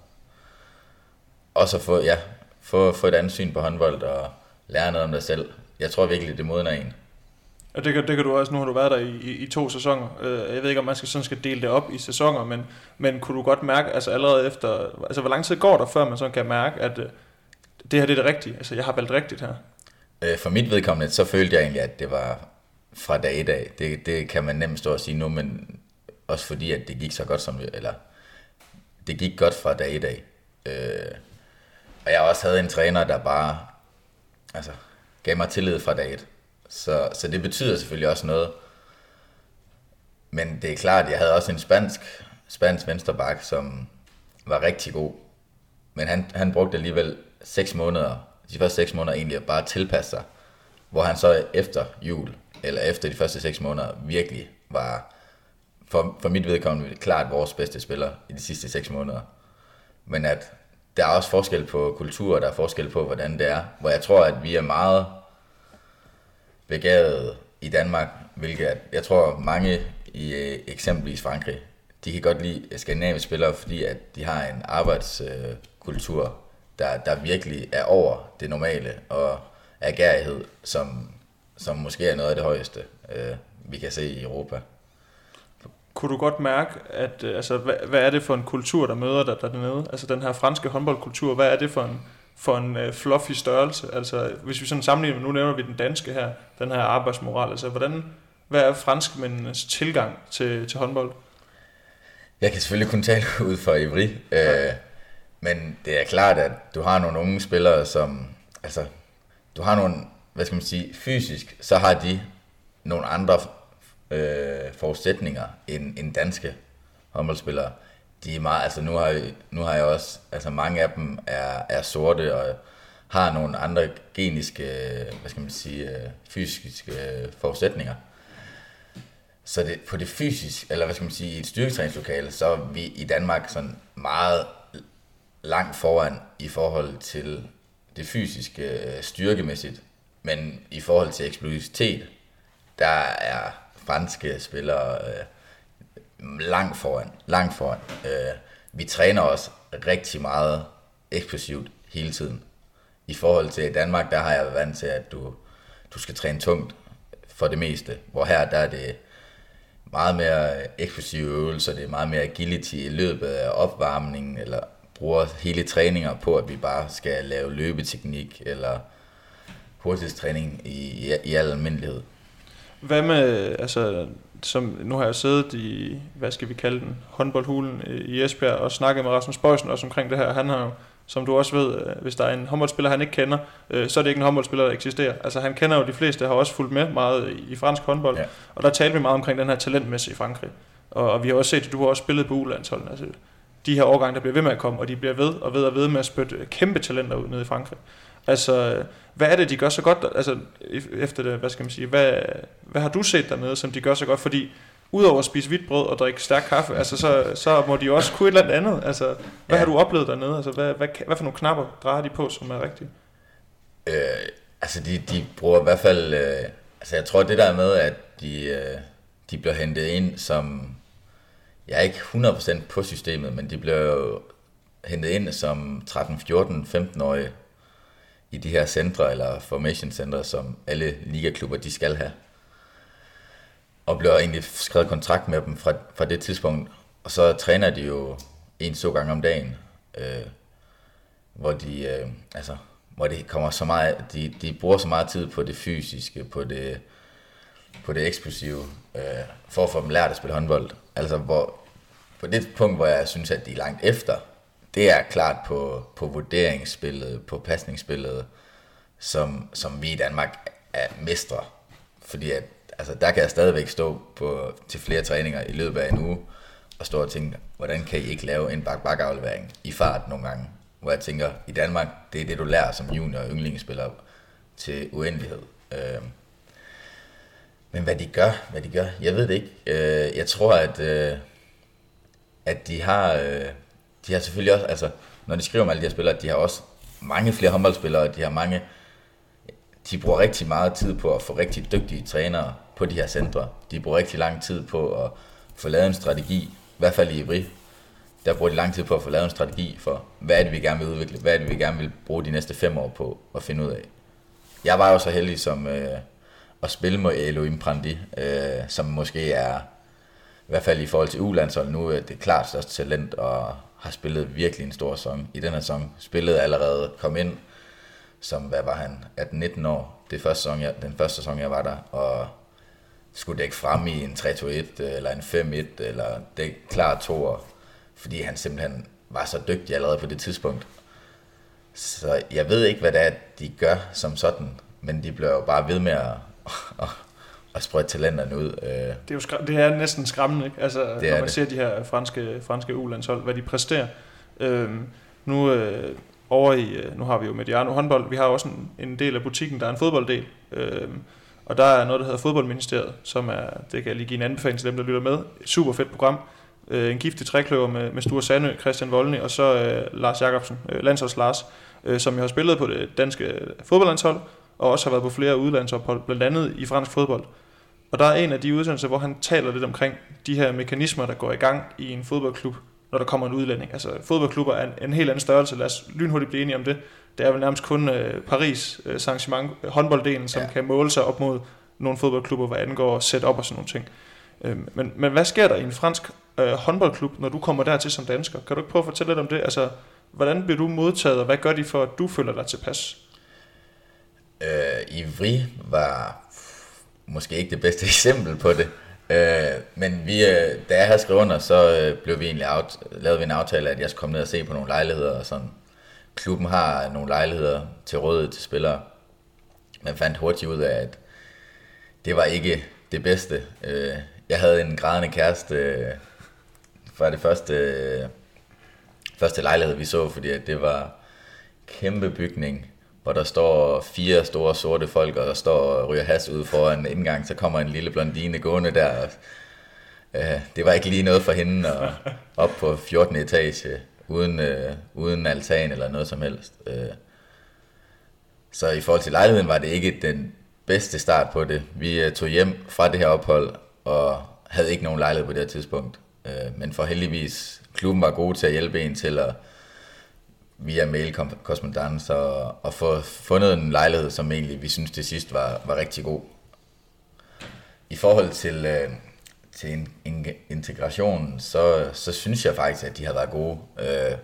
også at få, ja, få, få et andet syn på håndbold og lære noget om dig selv. Jeg tror virkelig, det modner en. Og det kan, det kan du også, nu har du været der i, i, i to sæsoner. Øh, jeg ved ikke, om man skal, sådan skal dele det op i sæsoner, men, men kunne du godt mærke, altså allerede efter, altså hvor lang tid går der, før man sådan kan mærke, at øh, det her det er det rigtige, altså jeg har valgt rigtigt her? Øh, for mit vedkommende, så følte jeg egentlig, at det var fra dag i dag. Det, det kan man nemt stå og sige nu, men også fordi, at det gik så godt som, eller det gik godt fra dag i dag. Øh, og jeg også havde en træner, der bare altså, gav mig tillid fra dag et. Så, så det betyder selvfølgelig også noget. Men det er klart, jeg havde også en spansk, spansk vensterbak, som var rigtig god. Men han, han brugte alligevel 6 måneder, de første 6 måneder egentlig at bare tilpasse sig. Hvor han så efter jul, eller efter de første 6 måneder, virkelig var for, for mit vedkommende klart vores bedste spiller i de sidste 6 måneder. Men at der er også forskel på kultur, og der er forskel på, hvordan det er. Hvor jeg tror, at vi er meget begavet i Danmark, hvilket jeg tror mange i øh, eksempelvis Frankrig, de kan godt lide skandinaviske spillere, fordi at de har en arbejdskultur, der, der virkelig er over det normale, og agerighed, som, som måske er noget af det højeste, øh, vi kan se i Europa. Kunne du godt mærke, at øh, altså, hvad, hvad er det for en kultur, der møder dig dernede? Altså den her franske håndboldkultur, hvad er det for en, for en uh, fluffy størrelse? Altså hvis vi sådan sammenligner, nu nævner vi den danske her, den her arbejdsmoral, altså hvordan, hvad er franskmændenes tilgang til, til håndbold? Jeg kan selvfølgelig kun tale ud fra Ivry, ja men det er klart, at du har nogle unge spillere, som, altså, du har nogle, hvad skal man sige, fysisk, så har de nogle andre øh, forudsætninger end, end danske håndboldspillere. De er meget, altså nu har, jeg, nu har jeg også, altså mange af dem er, er sorte og har nogle andre geniske, hvad skal man sige, øh, fysiske øh, forudsætninger. Så det, på det fysiske, eller hvad skal man sige, i et styrketræningslokale, så er vi i Danmark sådan meget langt foran i forhold til det fysiske øh, styrkemæssigt. Men i forhold til eksplosivitet, der er franske spillere øh, langt foran. Langt foran. Øh, vi træner også rigtig meget eksplosivt hele tiden. I forhold til Danmark, der har jeg været vant til, at du, du skal træne tungt for det meste. Hvor her, der er det meget mere eksplosive øvelser, det er meget mere agility i løbet af opvarmningen, eller bruger hele træninger på, at vi bare skal lave løbeteknik, eller hurtighedstræning i, i, i al almindelighed. Hvad med, altså, som nu har jeg siddet i, hvad skal vi kalde den, håndboldhulen i Esbjerg, og snakket med Rasmus Bøjsen også omkring det her. Han har jo, som du også ved, øh, hvis der er en håndboldspiller, han ikke kender, øh, så er det ikke en håndboldspiller, der eksisterer. Altså han kender jo de fleste, har også fulgt med meget i fransk håndbold, ja. og der talte vi meget omkring den her talentmesse i Frankrig. Og, og vi har også set, at du har også spillet på U-landsholden. Altså, de her årgange, der bliver ved med at komme, og de bliver ved og ved og ved med at spytte kæmpe talenter ud nede i Frankrig. Altså, hvad er det, de gør så godt, altså, efter det, hvad skal man sige, hvad, hvad har du set dernede, som de gør så godt, fordi udover at spise hvidt brød og drikke stærk kaffe, altså, så, så må de også kunne et eller andet Altså, hvad ja. har du oplevet dernede? Altså, hvad, hvad, hvad for nogle knapper drejer de på, som er rigtige? Øh, altså, de, de bruger i hvert fald... Øh, altså, jeg tror, det der med, at de, øh, de bliver hentet ind som... Jeg er ikke 100% på systemet, men de bliver jo hentet ind som 13, 14, 15-årige i de her centre eller formation centre, som alle ligaklubber de skal have. Og bliver egentlig skrevet kontrakt med dem fra, fra det tidspunkt. Og så træner de jo en så gang om dagen, øh, hvor de øh, altså hvor det kommer så meget, de, de bruger så meget tid på det fysiske, på det, på det eksplosive, øh, for at få dem lært at spille håndbold. Altså hvor, på det punkt, hvor jeg synes, at de er langt efter, det er klart på, på vurderingsspillet, på pasningsspillet, som, som vi i Danmark er mestre. Fordi at, altså, der kan jeg stadigvæk stå på, til flere træninger i løbet af en uge, og stå og tænke, hvordan kan I ikke lave en bak aflevering i fart nogle gange? Hvor jeg tænker, i Danmark, det er det, du lærer som junior og yndlingsspiller til uendelighed. Øh, men hvad de gør, hvad de gør, jeg ved det ikke. Øh, jeg tror, at, øh, at de har, øh, de har selvfølgelig også, altså, når de skriver om alle de her spillere, de har også mange flere håndboldspillere, de har mange, de bruger rigtig meget tid på at få rigtig dygtige trænere på de her centre. De bruger rigtig lang tid på at få lavet en strategi, i hvert fald i Ivry, der bruger de lang tid på at få lavet en strategi for, hvad er det, vi gerne vil udvikle, hvad er det, vi gerne vil bruge de næste fem år på at finde ud af. Jeg var jo så heldig som øh, at spille mod Elohim Prandi, øh, som måske er, i hvert fald i forhold til U-landsholdet nu, er det klart største talent, og har spillet virkelig en stor sæson. I den her sæson spillede allerede, kom ind som, hvad var han, 18-19 år, det første sæson, jeg, den første sæson, jeg var der, og skulle dække frem i en 3-2-1, øh, eller en 5-1, eller dække klar to fordi han simpelthen var så dygtig allerede på det tidspunkt. Så jeg ved ikke, hvad det er, de gør som sådan, men de bliver jo bare ved med at, at, at sprøjte talenterne ud. Øh. Det er jo skra- det er næsten skræmmende, ikke? Altså, det når man det. ser de her franske, franske ulandshold, hvad de præsterer. Øhm, nu øh, over i, øh, nu har vi jo Mediano håndbold, vi har også en, en del af butikken, der er en fodbolddel. Øhm, og der er noget, der hedder Fodboldministeriet, som er, det kan jeg lige give en anbefaling til dem, der lytter med. Et super fedt program. Øh, en giftig trækløver med, med Sture Sandø, Christian Voldny og så øh, Lars Jakobsen, øh, landsholds Lars, øh, som jo har spillet på det danske fodboldlandshold, og også har været på flere udlandsophold, blandt andet i fransk fodbold. Og der er en af de udsendelser, hvor han taler lidt omkring de her mekanismer, der går i gang i en fodboldklub, når der kommer en udlænding. Altså fodboldklubber er en, en helt anden størrelse, lad os lynhurtigt blive enige om det. Det er vel nærmest kun øh, Paris øh, Saint-Germain øh, håndbolddelen, som ja. kan måle sig op mod nogle fodboldklubber, hvad angår setup og sådan nogle ting. Øh, men, men hvad sker der i en fransk øh, håndboldklub, når du kommer dertil som dansker? Kan du ikke prøve at fortælle lidt om det? Altså, hvordan bliver du modtaget, og hvad gør de for, at du føler dig tilpas? Øh, Ivri var måske ikke det bedste eksempel på det. Øh, men vi, øh, da jeg havde skrevet under, så øh, blev vi egentlig out, lavede vi en aftale, at jeg skulle komme ned og se på nogle lejligheder og sådan. Klubben har nogle lejligheder til rådighed til spillere. Man fandt hurtigt ud af, at det var ikke det bedste. Øh, jeg havde en grædende kæreste øh, fra det første, øh, første lejlighed, vi så, fordi det var kæmpe bygning, hvor der står fire store sorte folk, og der står og ryger has ud foran indgang, så kommer en lille blondine gående der. Øh, det var ikke lige noget for hende at op på 14. etage, uden, øh, uden altan eller noget som helst. Øh, så i forhold til lejligheden var det ikke den bedste start på det. Vi øh, tog hjem fra det her ophold, og havde ikke nogen lejlighed på det her tidspunkt. Øh, men for heldigvis, klubben var god til at hjælpe en til at via mailkorrespondence og, og få fundet en lejlighed, som egentlig vi synes til sidst var, var rigtig god. I forhold til, øh, til en, en integration, så, så synes jeg faktisk, at de har været gode øh,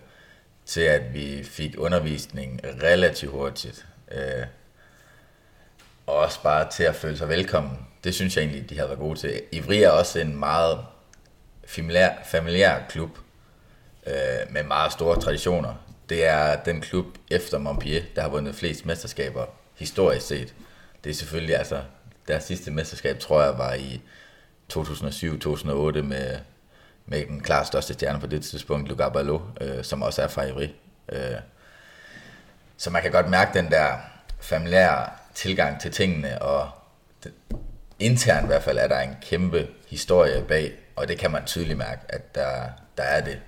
til, at vi fik undervisning relativt hurtigt. Øh, og også bare til at føle sig velkommen. Det synes jeg egentlig, de har været gode til. Ivri er også en meget familiær, familiær klub øh, med meget store traditioner. Det er den klub efter Montpellier, der har vundet flest mesterskaber historisk set. Det er selvfølgelig, altså, deres sidste mesterskab, tror jeg, var i 2007-2008 med, med den klart største stjerne på det tidspunkt, Luca Ballot, øh, som også er fra Ivry. Øh, så man kan godt mærke den der familiære tilgang til tingene, og det, internt i hvert fald er der en kæmpe historie bag, og det kan man tydeligt mærke, at der, der er det.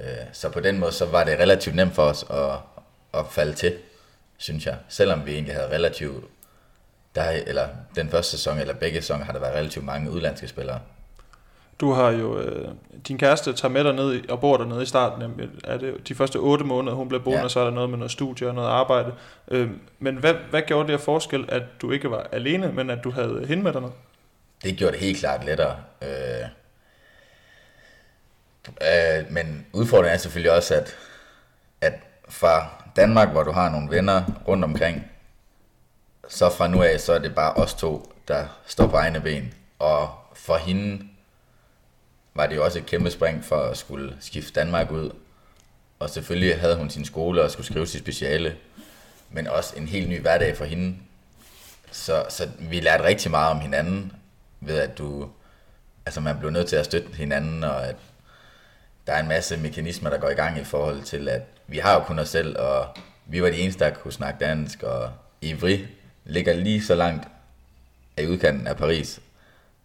Øh, så på den måde, så var det relativt nemt for os at, at falde til, synes jeg. Selvom vi egentlig havde relativt, der, eller den første sæson, eller begge sæsoner, har der været relativt mange udlandske spillere. Du har jo, øh, din kæreste tager med dig ned og bor dernede i starten, er det de første otte måneder, hun blev boende, ja. og så er der noget med noget studie og noget arbejde. Øh, men hvad, hvad gjorde det af forskel, at du ikke var alene, men at du havde hende med dernede? Det gjorde det helt klart lettere. Øh, øh, men udfordringen er selvfølgelig også, at, at fra Danmark, hvor du har nogle venner rundt omkring, så fra nu af, så er det bare os to, der står på egne ben. Og for hende var det jo også et kæmpe spring for at skulle skifte Danmark ud. Og selvfølgelig havde hun sin skole og skulle skrive sit speciale, men også en helt ny hverdag for hende. Så, så vi lærte rigtig meget om hinanden, ved at du, altså man blev nødt til at støtte hinanden, og at der er en masse mekanismer, der går i gang i forhold til, at vi har jo kun os selv, og vi var de eneste, der kunne snakke dansk, og Ivry ligger lige så langt af udkanten af Paris,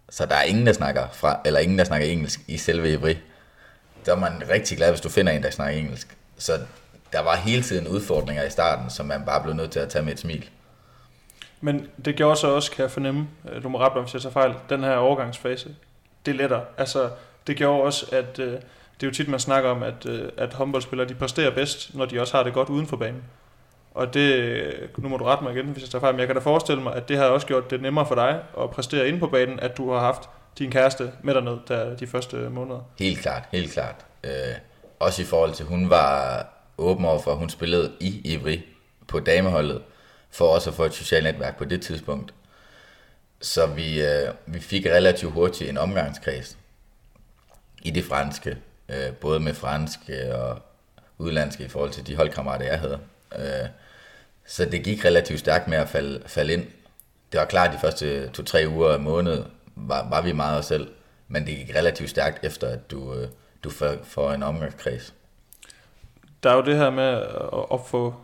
så der er ingen, der snakker, fra, eller ingen, der snakker engelsk i selve Ivry. Der er man rigtig glad, hvis du finder en, der snakker engelsk. Så der var hele tiden udfordringer i starten, som man bare blev nødt til at tage med et smil. Men det gjorde så også, kan jeg fornemme, øh, du må rette mig, hvis jeg tager fejl, den her overgangsfase, det letter. Altså, det gjorde også, at øh, det er jo tit, man snakker om, at, øh, at håndboldspillere, de præsterer bedst, når de også har det godt uden for banen. Og det, nu må du rette mig igen, hvis jeg tager fejl, men jeg kan da forestille mig, at det har også gjort det nemmere for dig at præstere inde på banen, at du har haft din kæreste med derned der de første måneder. Helt klart, helt klart. Øh, også i forhold til, hun var åben over for, at hun spillede i Ivri på dameholdet, for også at få et socialt netværk på det tidspunkt. Så vi, øh, vi fik relativt hurtigt en omgangskreds i det franske, øh, både med franske øh, og udlandske i forhold til de holdkammerater, jeg havde. Øh, så det gik relativt stærkt med at falde, falde ind. Det var klart, at de første to-tre uger af måned var, var vi meget os selv, men det gik relativt stærkt efter, at du, øh, du får en omgangskreds. Der er jo det her med at opfå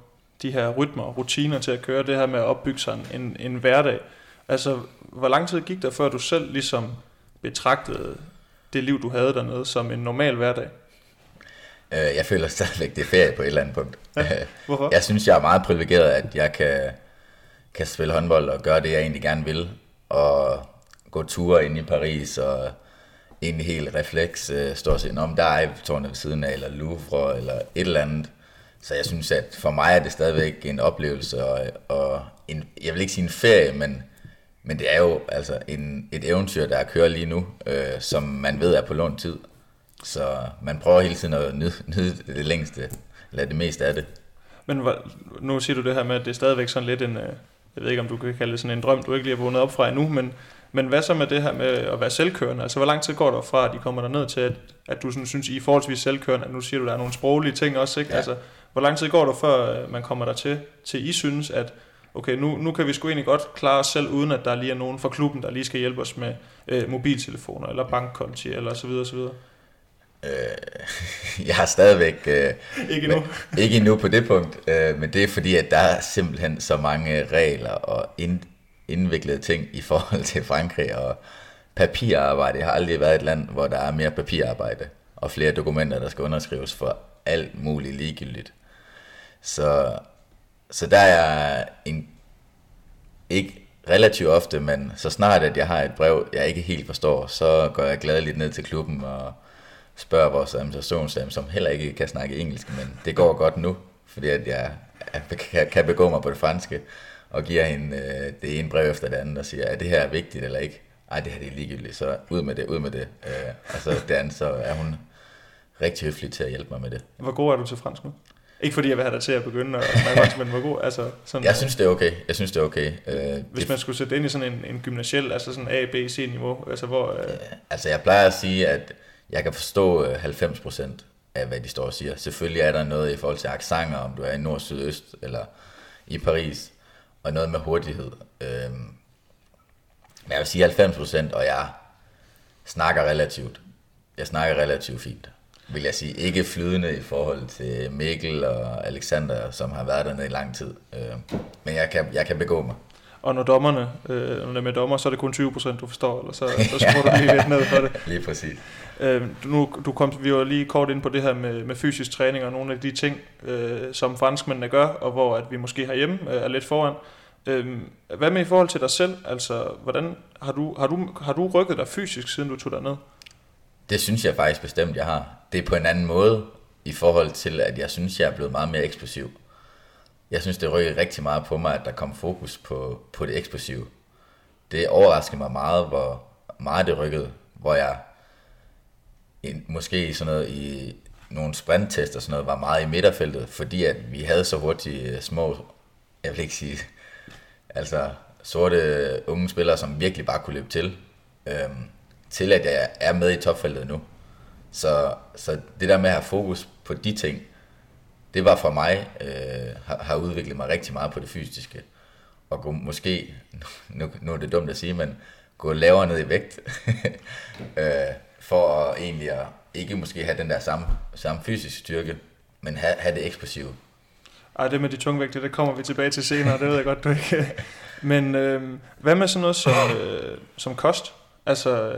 de her rytmer og rutiner til at køre, det her med at opbygge sig en, en hverdag. Altså, hvor lang tid gik der, før du selv ligesom betragtede det liv, du havde dernede, som en normal hverdag? Øh, jeg føler stadigvæk, det er ferie på et eller andet punkt. Ja, hvorfor? Jeg synes, jeg er meget privilegeret, at jeg kan, kan spille håndbold og gøre det, jeg egentlig gerne vil. Og gå ture ind i Paris og egentlig helt refleks øh, står og siger, om der er Eiffeltårnet ved siden af, eller Louvre, eller et eller andet. Så jeg synes, at for mig er det stadigvæk en oplevelse, og, og en, jeg vil ikke sige en ferie, men, men det er jo altså en, et eventyr, der kører lige nu, øh, som man ved er på lånt tid. Så man prøver hele tiden at nyde, nyde det længste, eller det meste af det. Men nu siger du det her med, at det er stadigvæk sådan lidt en, øh, jeg ved ikke om du kan kalde det sådan en drøm, du ikke lige har vundet op fra endnu, men, men hvad så med det her med at være selvkørende? Altså hvor lang tid går der fra, at de kommer ned til, at, at du sådan synes, I er forholdsvis selvkørende, at nu siger du, der er nogle sproglige ting også, ikke? Ja. Altså, hvor lang tid går der før øh, man kommer der til, til I synes, at okay, nu, nu kan vi sgu egentlig godt klare os selv, uden at der lige er nogen fra klubben, der lige skal hjælpe os med øh, mobiltelefoner, eller bankkonti, eller så videre, så videre? Øh, jeg har stadigvæk... Øh, ikke endnu. Men, ikke endnu på det punkt, øh, men det er fordi, at der er simpelthen så mange regler og ind, indviklede ting i forhold til Frankrig og papirarbejde. Jeg har aldrig været et land, hvor der er mere papirarbejde og flere dokumenter, der skal underskrives for alt muligt ligegyldigt. Så, så der er en, ikke relativt ofte, men så snart at jeg har et brev, jeg ikke helt forstår, så går jeg gladeligt ned til klubben og spørger vores administrationsdame, som heller ikke kan snakke engelsk, men det går godt nu, fordi at jeg, kan begå mig på det franske, og giver hende øh, det ene brev efter det andet, og siger, er det her vigtigt eller ikke? Ej, det her det er ligegyldigt, så ud med det, ud med det. Øh, og så andet, så er hun rigtig høflig til at hjælpe mig med det. Hvor god er du til fransk nu? Ikke fordi jeg vil have dig til at begynde at snakke fransk, men hvor god? Altså, sådan, jeg synes, det er okay. Jeg synes, det er okay. Øh, hvis man skulle sætte det ind i sådan en, en gymnasiel, altså sådan A, B, C niveau, altså hvor... Øh... Altså jeg plejer at sige, at jeg kan forstå 90% øh, af, hvad de står og siger. Selvfølgelig er der noget i forhold til accenter, om du er i nord, syd, øst eller i Paris, og noget med hurtighed. Øhm, men jeg vil sige 90%, og jeg snakker relativt. Jeg snakker relativt fint, vil jeg sige. Ikke flydende i forhold til Mikkel og Alexander, som har været dernede i lang tid. Øhm, men jeg kan, jeg kan begå mig. Og når dommerne, øh, når det er med dommer, så er det kun 20%, du forstår, eller så, så skruer du lige lidt ned for det. Lige præcis. Øh, nu, du kom, vi var lige kort ind på det her med, med fysisk træning og nogle af de ting, øh, som franskmændene gør, og hvor at vi måske herhjemme øh, er lidt foran. Øh, hvad med i forhold til dig selv? Altså, hvordan har du, har, du, har du rykket dig fysisk, siden du tog dig ned? Det synes jeg faktisk bestemt, jeg har. Det på en anden måde, i forhold til, at jeg synes, jeg er blevet meget mere eksplosiv. Jeg synes, det rykker rigtig meget på mig, at der kom fokus på, på det eksplosive. Det overraskede mig meget, hvor meget det rykkede, hvor jeg måske sådan noget i nogle sprinttest og sådan noget, var meget i midterfeltet, fordi at vi havde så hurtigt øh, små, jeg vil ikke sige, altså sorte unge spillere, som virkelig bare kunne løbe til, øhm, til at jeg er med i topfeltet nu. Så, så det der med at have fokus på de ting, det var for mig, øh, har, har udviklet mig rigtig meget på det fysiske. Og gå måske, nu, nu er det dumt at sige, men gå lavere ned i vægt. øh, for at egentlig at ikke måske have den der samme, samme fysiske styrke, men have, have det eksplosive. Ej, det med de tungvægte, det kommer vi tilbage til senere, det ved jeg godt, du ikke. Men øh, hvad med sådan noget som, øh, som kost? Altså,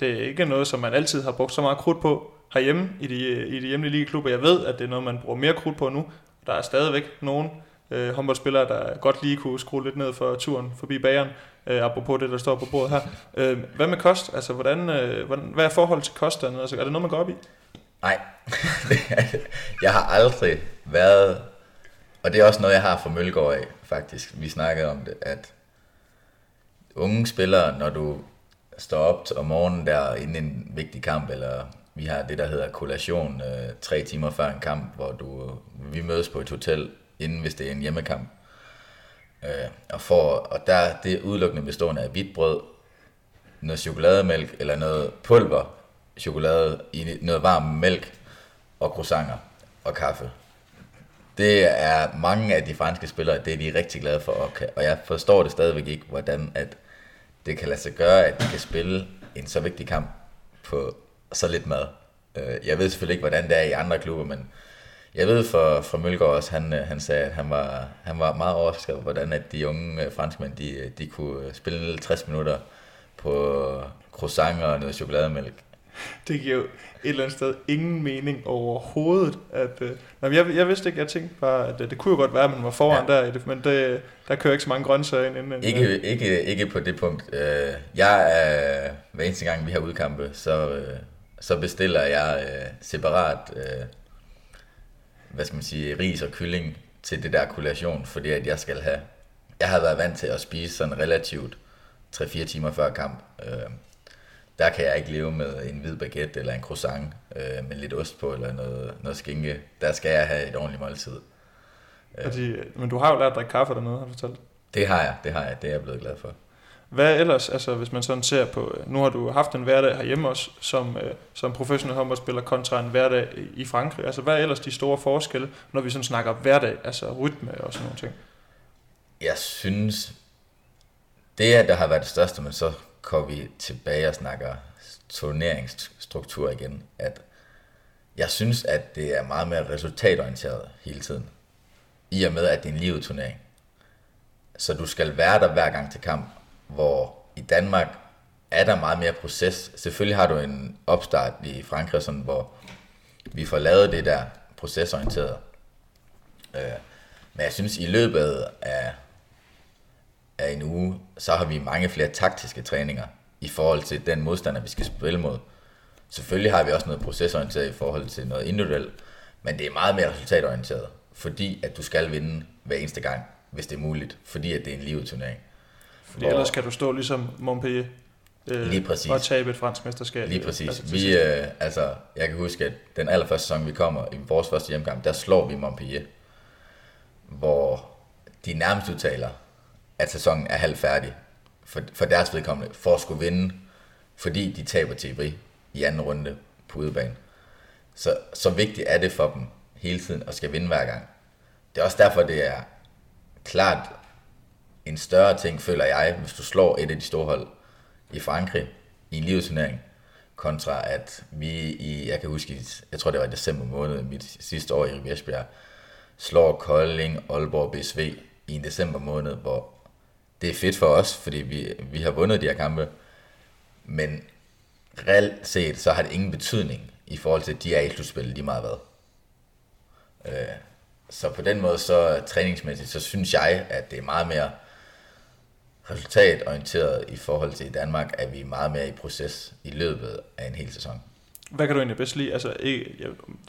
det er ikke noget, som man altid har brugt så meget krudt på herhjemme i de, i de hjemlige ligeklubber. Jeg ved, at det er noget, man bruger mere krudt på nu. Der er stadigvæk nogen øh, håndboldspillere, der godt lige kunne skrue lidt ned for turen forbi bageren øh, apropos det, der står på bordet her. Øh, hvad med kost? Altså, hvordan, øh, hvordan, hvad er forhold til kost dernede? Altså, er det noget, man går op i? Nej, jeg har aldrig været, og det er også noget, jeg har fra Mølgaard af, faktisk. Vi snakkede om det, at unge spillere, når du står op om morgenen der inden en vigtig kamp, eller vi har det, der hedder kollation øh, tre timer før en kamp, hvor du, vi mødes på et hotel, inden hvis det er en hjemmekamp. Øh, og, får, og der det er udelukkende bestående af hvidt brød, noget chokolademælk eller noget pulver, chokolade i noget varm mælk og croissanter og kaffe. Det er mange af de franske spillere, det er de rigtig glade for, og jeg forstår det stadigvæk ikke, hvordan at det kan lade sig gøre, at de kan spille en så vigtig kamp på så lidt mad. Øh, jeg ved selvfølgelig ikke, hvordan det er i andre klubber, men jeg ved for, for Mølgaard også, han, øh, han sagde, at han var, han var meget overrasket over, hvordan at de unge øh, franskmænd, de, de kunne spille 60 minutter på croissant og noget chokolademælk. Det giver jo et eller andet sted ingen mening overhovedet. At, øh, nej, jeg, jeg vidste ikke, jeg tænkte bare, at det, det kunne jo godt være, at man var foran ja. der i det, men det, der kører ikke så mange grøntsager ind. Inden, ikke, ikke, ikke på det punkt. Jeg er, hver eneste gang vi har udkampe, så, så bestiller jeg separat hvad skal man sige, ris og kylling til det der kollation, fordi at jeg skal have, jeg har været vant til at spise sådan relativt 3-4 timer før kamp. Øh, der kan jeg ikke leve med en hvid baguette eller en croissant øh, med lidt ost på eller noget, noget skinke. Der skal jeg have et ordentligt måltid. Øh. De, men du har jo lært at drikke kaffe dernede, har du fortalt? Det har jeg, det har jeg, det er jeg blevet glad for. Hvad ellers, altså hvis man sådan ser på, øh, nu har du haft en hverdag herhjemme også, som, øh, som professionel håndboldspiller kontra en hverdag i Frankrig. Altså hvad er ellers de store forskelle, når vi sådan snakker hverdag, altså rytme og sådan nogle ting? Jeg synes, det er, der har været det største, men så kommer vi tilbage og snakker turneringsstruktur igen, at jeg synes, at det er meget mere resultatorienteret hele tiden. I og med, at det er en livet turnering. Så du skal være der hver gang til kamp, hvor i Danmark er der meget mere proces. Selvfølgelig har du en opstart i Frankrig, sådan, hvor vi får lavet det der procesorienteret. Øh, men jeg synes, i løbet af, af en uge, så har vi mange flere taktiske træninger i forhold til den modstander, vi skal spille mod. Selvfølgelig har vi også noget procesorienteret i forhold til noget individuelt, men det er meget mere resultatorienteret, fordi at du skal vinde hver eneste gang, hvis det er muligt, fordi at det er en livet turnering. Fordi hvor, ellers kan du stå ligesom Montpellier øh, lige præcis. og tabe et fransk mesterskab. Lige præcis. Altså, vi, øh, altså, jeg kan huske, at den allerførste sæson, vi kommer i vores første hjemgang, der slår vi Montpellier, hvor de nærmest udtaler, at sæsonen er halvfærdig for, for deres vedkommende, for at skulle vinde, fordi de taber til Ibri i anden runde på udebane. Så, så vigtigt er det for dem hele tiden at skal vinde hver gang. Det er også derfor, det er klart en større ting, føler jeg, hvis du slår et af de store hold i Frankrig i en livsturnering, kontra at vi i, jeg kan huske, jeg tror det var i december måned, mit sidste år i Ribersbjerg, slår Kolding, Aalborg, BSV i en december måned, hvor det er fedt for os, fordi vi, vi har vundet de her kampe, men reelt set, så har det ingen betydning i forhold til, at de er i slutspillet lige meget hvad. Øh, så på den måde, så træningsmæssigt, så synes jeg, at det er meget mere resultatorienteret i forhold til i Danmark, er vi meget mere i proces i løbet af en hel sæson. Hvad kan du egentlig bedst lide? Altså,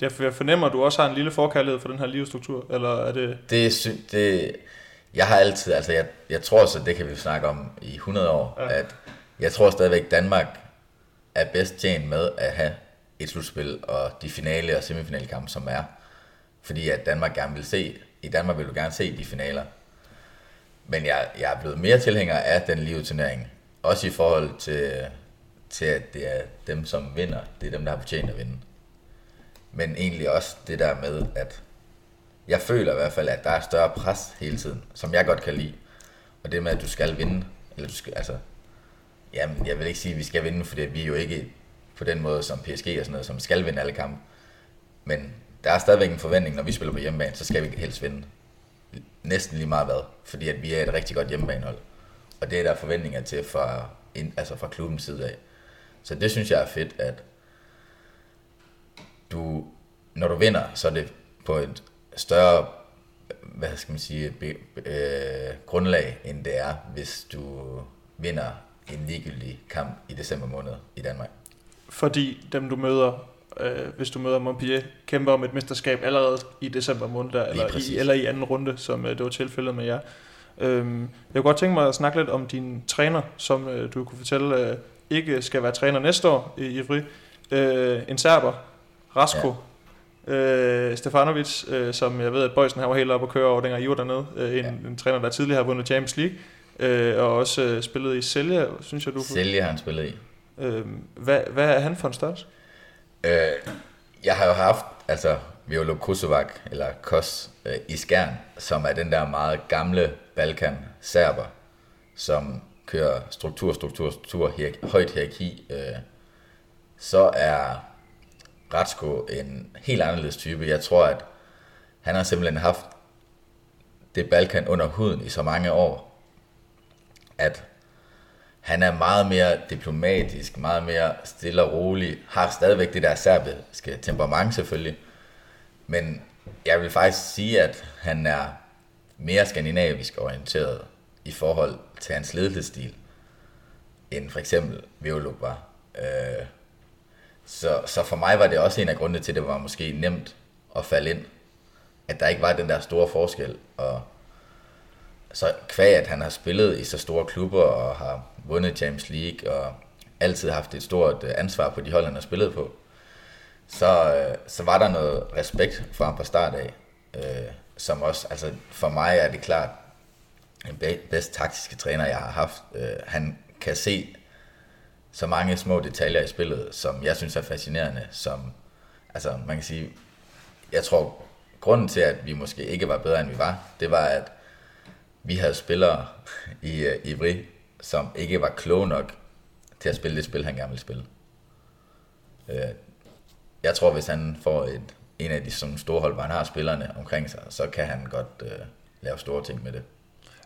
jeg, jeg fornemmer, at du også har en lille forkærlighed for den her livsstruktur, eller er det... Det, det jeg har altid, altså jeg, jeg tror så, det kan vi snakke om i 100 år, ja. at jeg tror stadigvæk, Danmark er bedst tjent med at have et slutspil og de finale og semifinale kampe, som er. Fordi at Danmark gerne vil se, i Danmark vil du gerne se de finaler. Men jeg, jeg er blevet mere tilhænger af den liveturnering. Også i forhold til, til, at det er dem, som vinder. Det er dem, der har fortjent at vinde. Men egentlig også det der med, at jeg føler i hvert fald, at der er større pres hele tiden, som jeg godt kan lide. Og det med, at du skal vinde. Eller du skal, altså, jamen, jeg vil ikke sige, at vi skal vinde, fordi vi er jo ikke på den måde som PSG og sådan noget, som skal vinde alle kampe. Men der er stadigvæk en forventning, når vi spiller på hjemmebane, så skal vi helst vinde næsten lige meget hvad, fordi at vi er et rigtig godt hjemmebanehold. Og det er der forventninger til fra, altså fra klubbens side af. Så det synes jeg er fedt, at du, når du vinder, så er det på et større hvad skal man sige, be, øh, grundlag, end det er, hvis du vinder en ligegyldig kamp i december måned i Danmark. Fordi dem du møder øh, hvis du møder Montpellier, kæmper om et mesterskab allerede i december måned, der, eller, i, eller i anden runde, som øh, det var tilfældet med jer. Øhm, jeg kunne godt tænke mig at snakke lidt om din træner, som øh, du kunne fortælle øh, ikke skal være træner næste år i Ivry. Øh, en serber, Rasko, ja. Øh, Stefanovic, øh, som jeg ved, at Bøjsen var helt op og køre over, dengang I var dernede. Øh, en, ja. en træner, der tidligere har vundet Champions League, øh, og også øh, spillet i Sælge, synes jeg, du... Sælge har han spillet i. Øh, hvad, hvad er han for en størrelse? Øh, jeg har jo haft, altså, Violo Kosovac, eller Kos, øh, i Skjern, som er den der meget gamle Balkan-serber, som kører struktur, struktur, struktur, hierarki, højt hierarki, øh, så er Ratsko en helt anderledes type. Jeg tror, at han har simpelthen haft det Balkan under huden i så mange år, at han er meget mere diplomatisk, meget mere stille og rolig, har stadigvæk det der serbiske temperament selvfølgelig, men jeg vil faktisk sige, at han er mere skandinavisk orienteret i forhold til hans ledelsesstil, end for eksempel Violuk var. Øh, så, så for mig var det også en af grundene til, at det var måske nemt at falde ind. At der ikke var den der store forskel. Og så kvæg, at han har spillet i så store klubber og har vundet Champions League og altid haft et stort øh, ansvar på de hold, han har spillet på, så, øh, så var der noget respekt for ham fra start af. Øh, som også, altså for mig er det klart, den bedste taktiske træner, jeg har haft. Øh, han kan se så mange små detaljer i spillet, som jeg synes er fascinerende, som, altså man kan sige, jeg tror, grunden til, at vi måske ikke var bedre, end vi var, det var, at vi havde spillere i øh, uh, Ivry, som ikke var kloge nok til at spille det spil, han gerne ville spille. Uh, jeg tror, hvis han får et, en af de sådan store hold, hvor han har spillerne omkring sig, så kan han godt uh, lave store ting med det.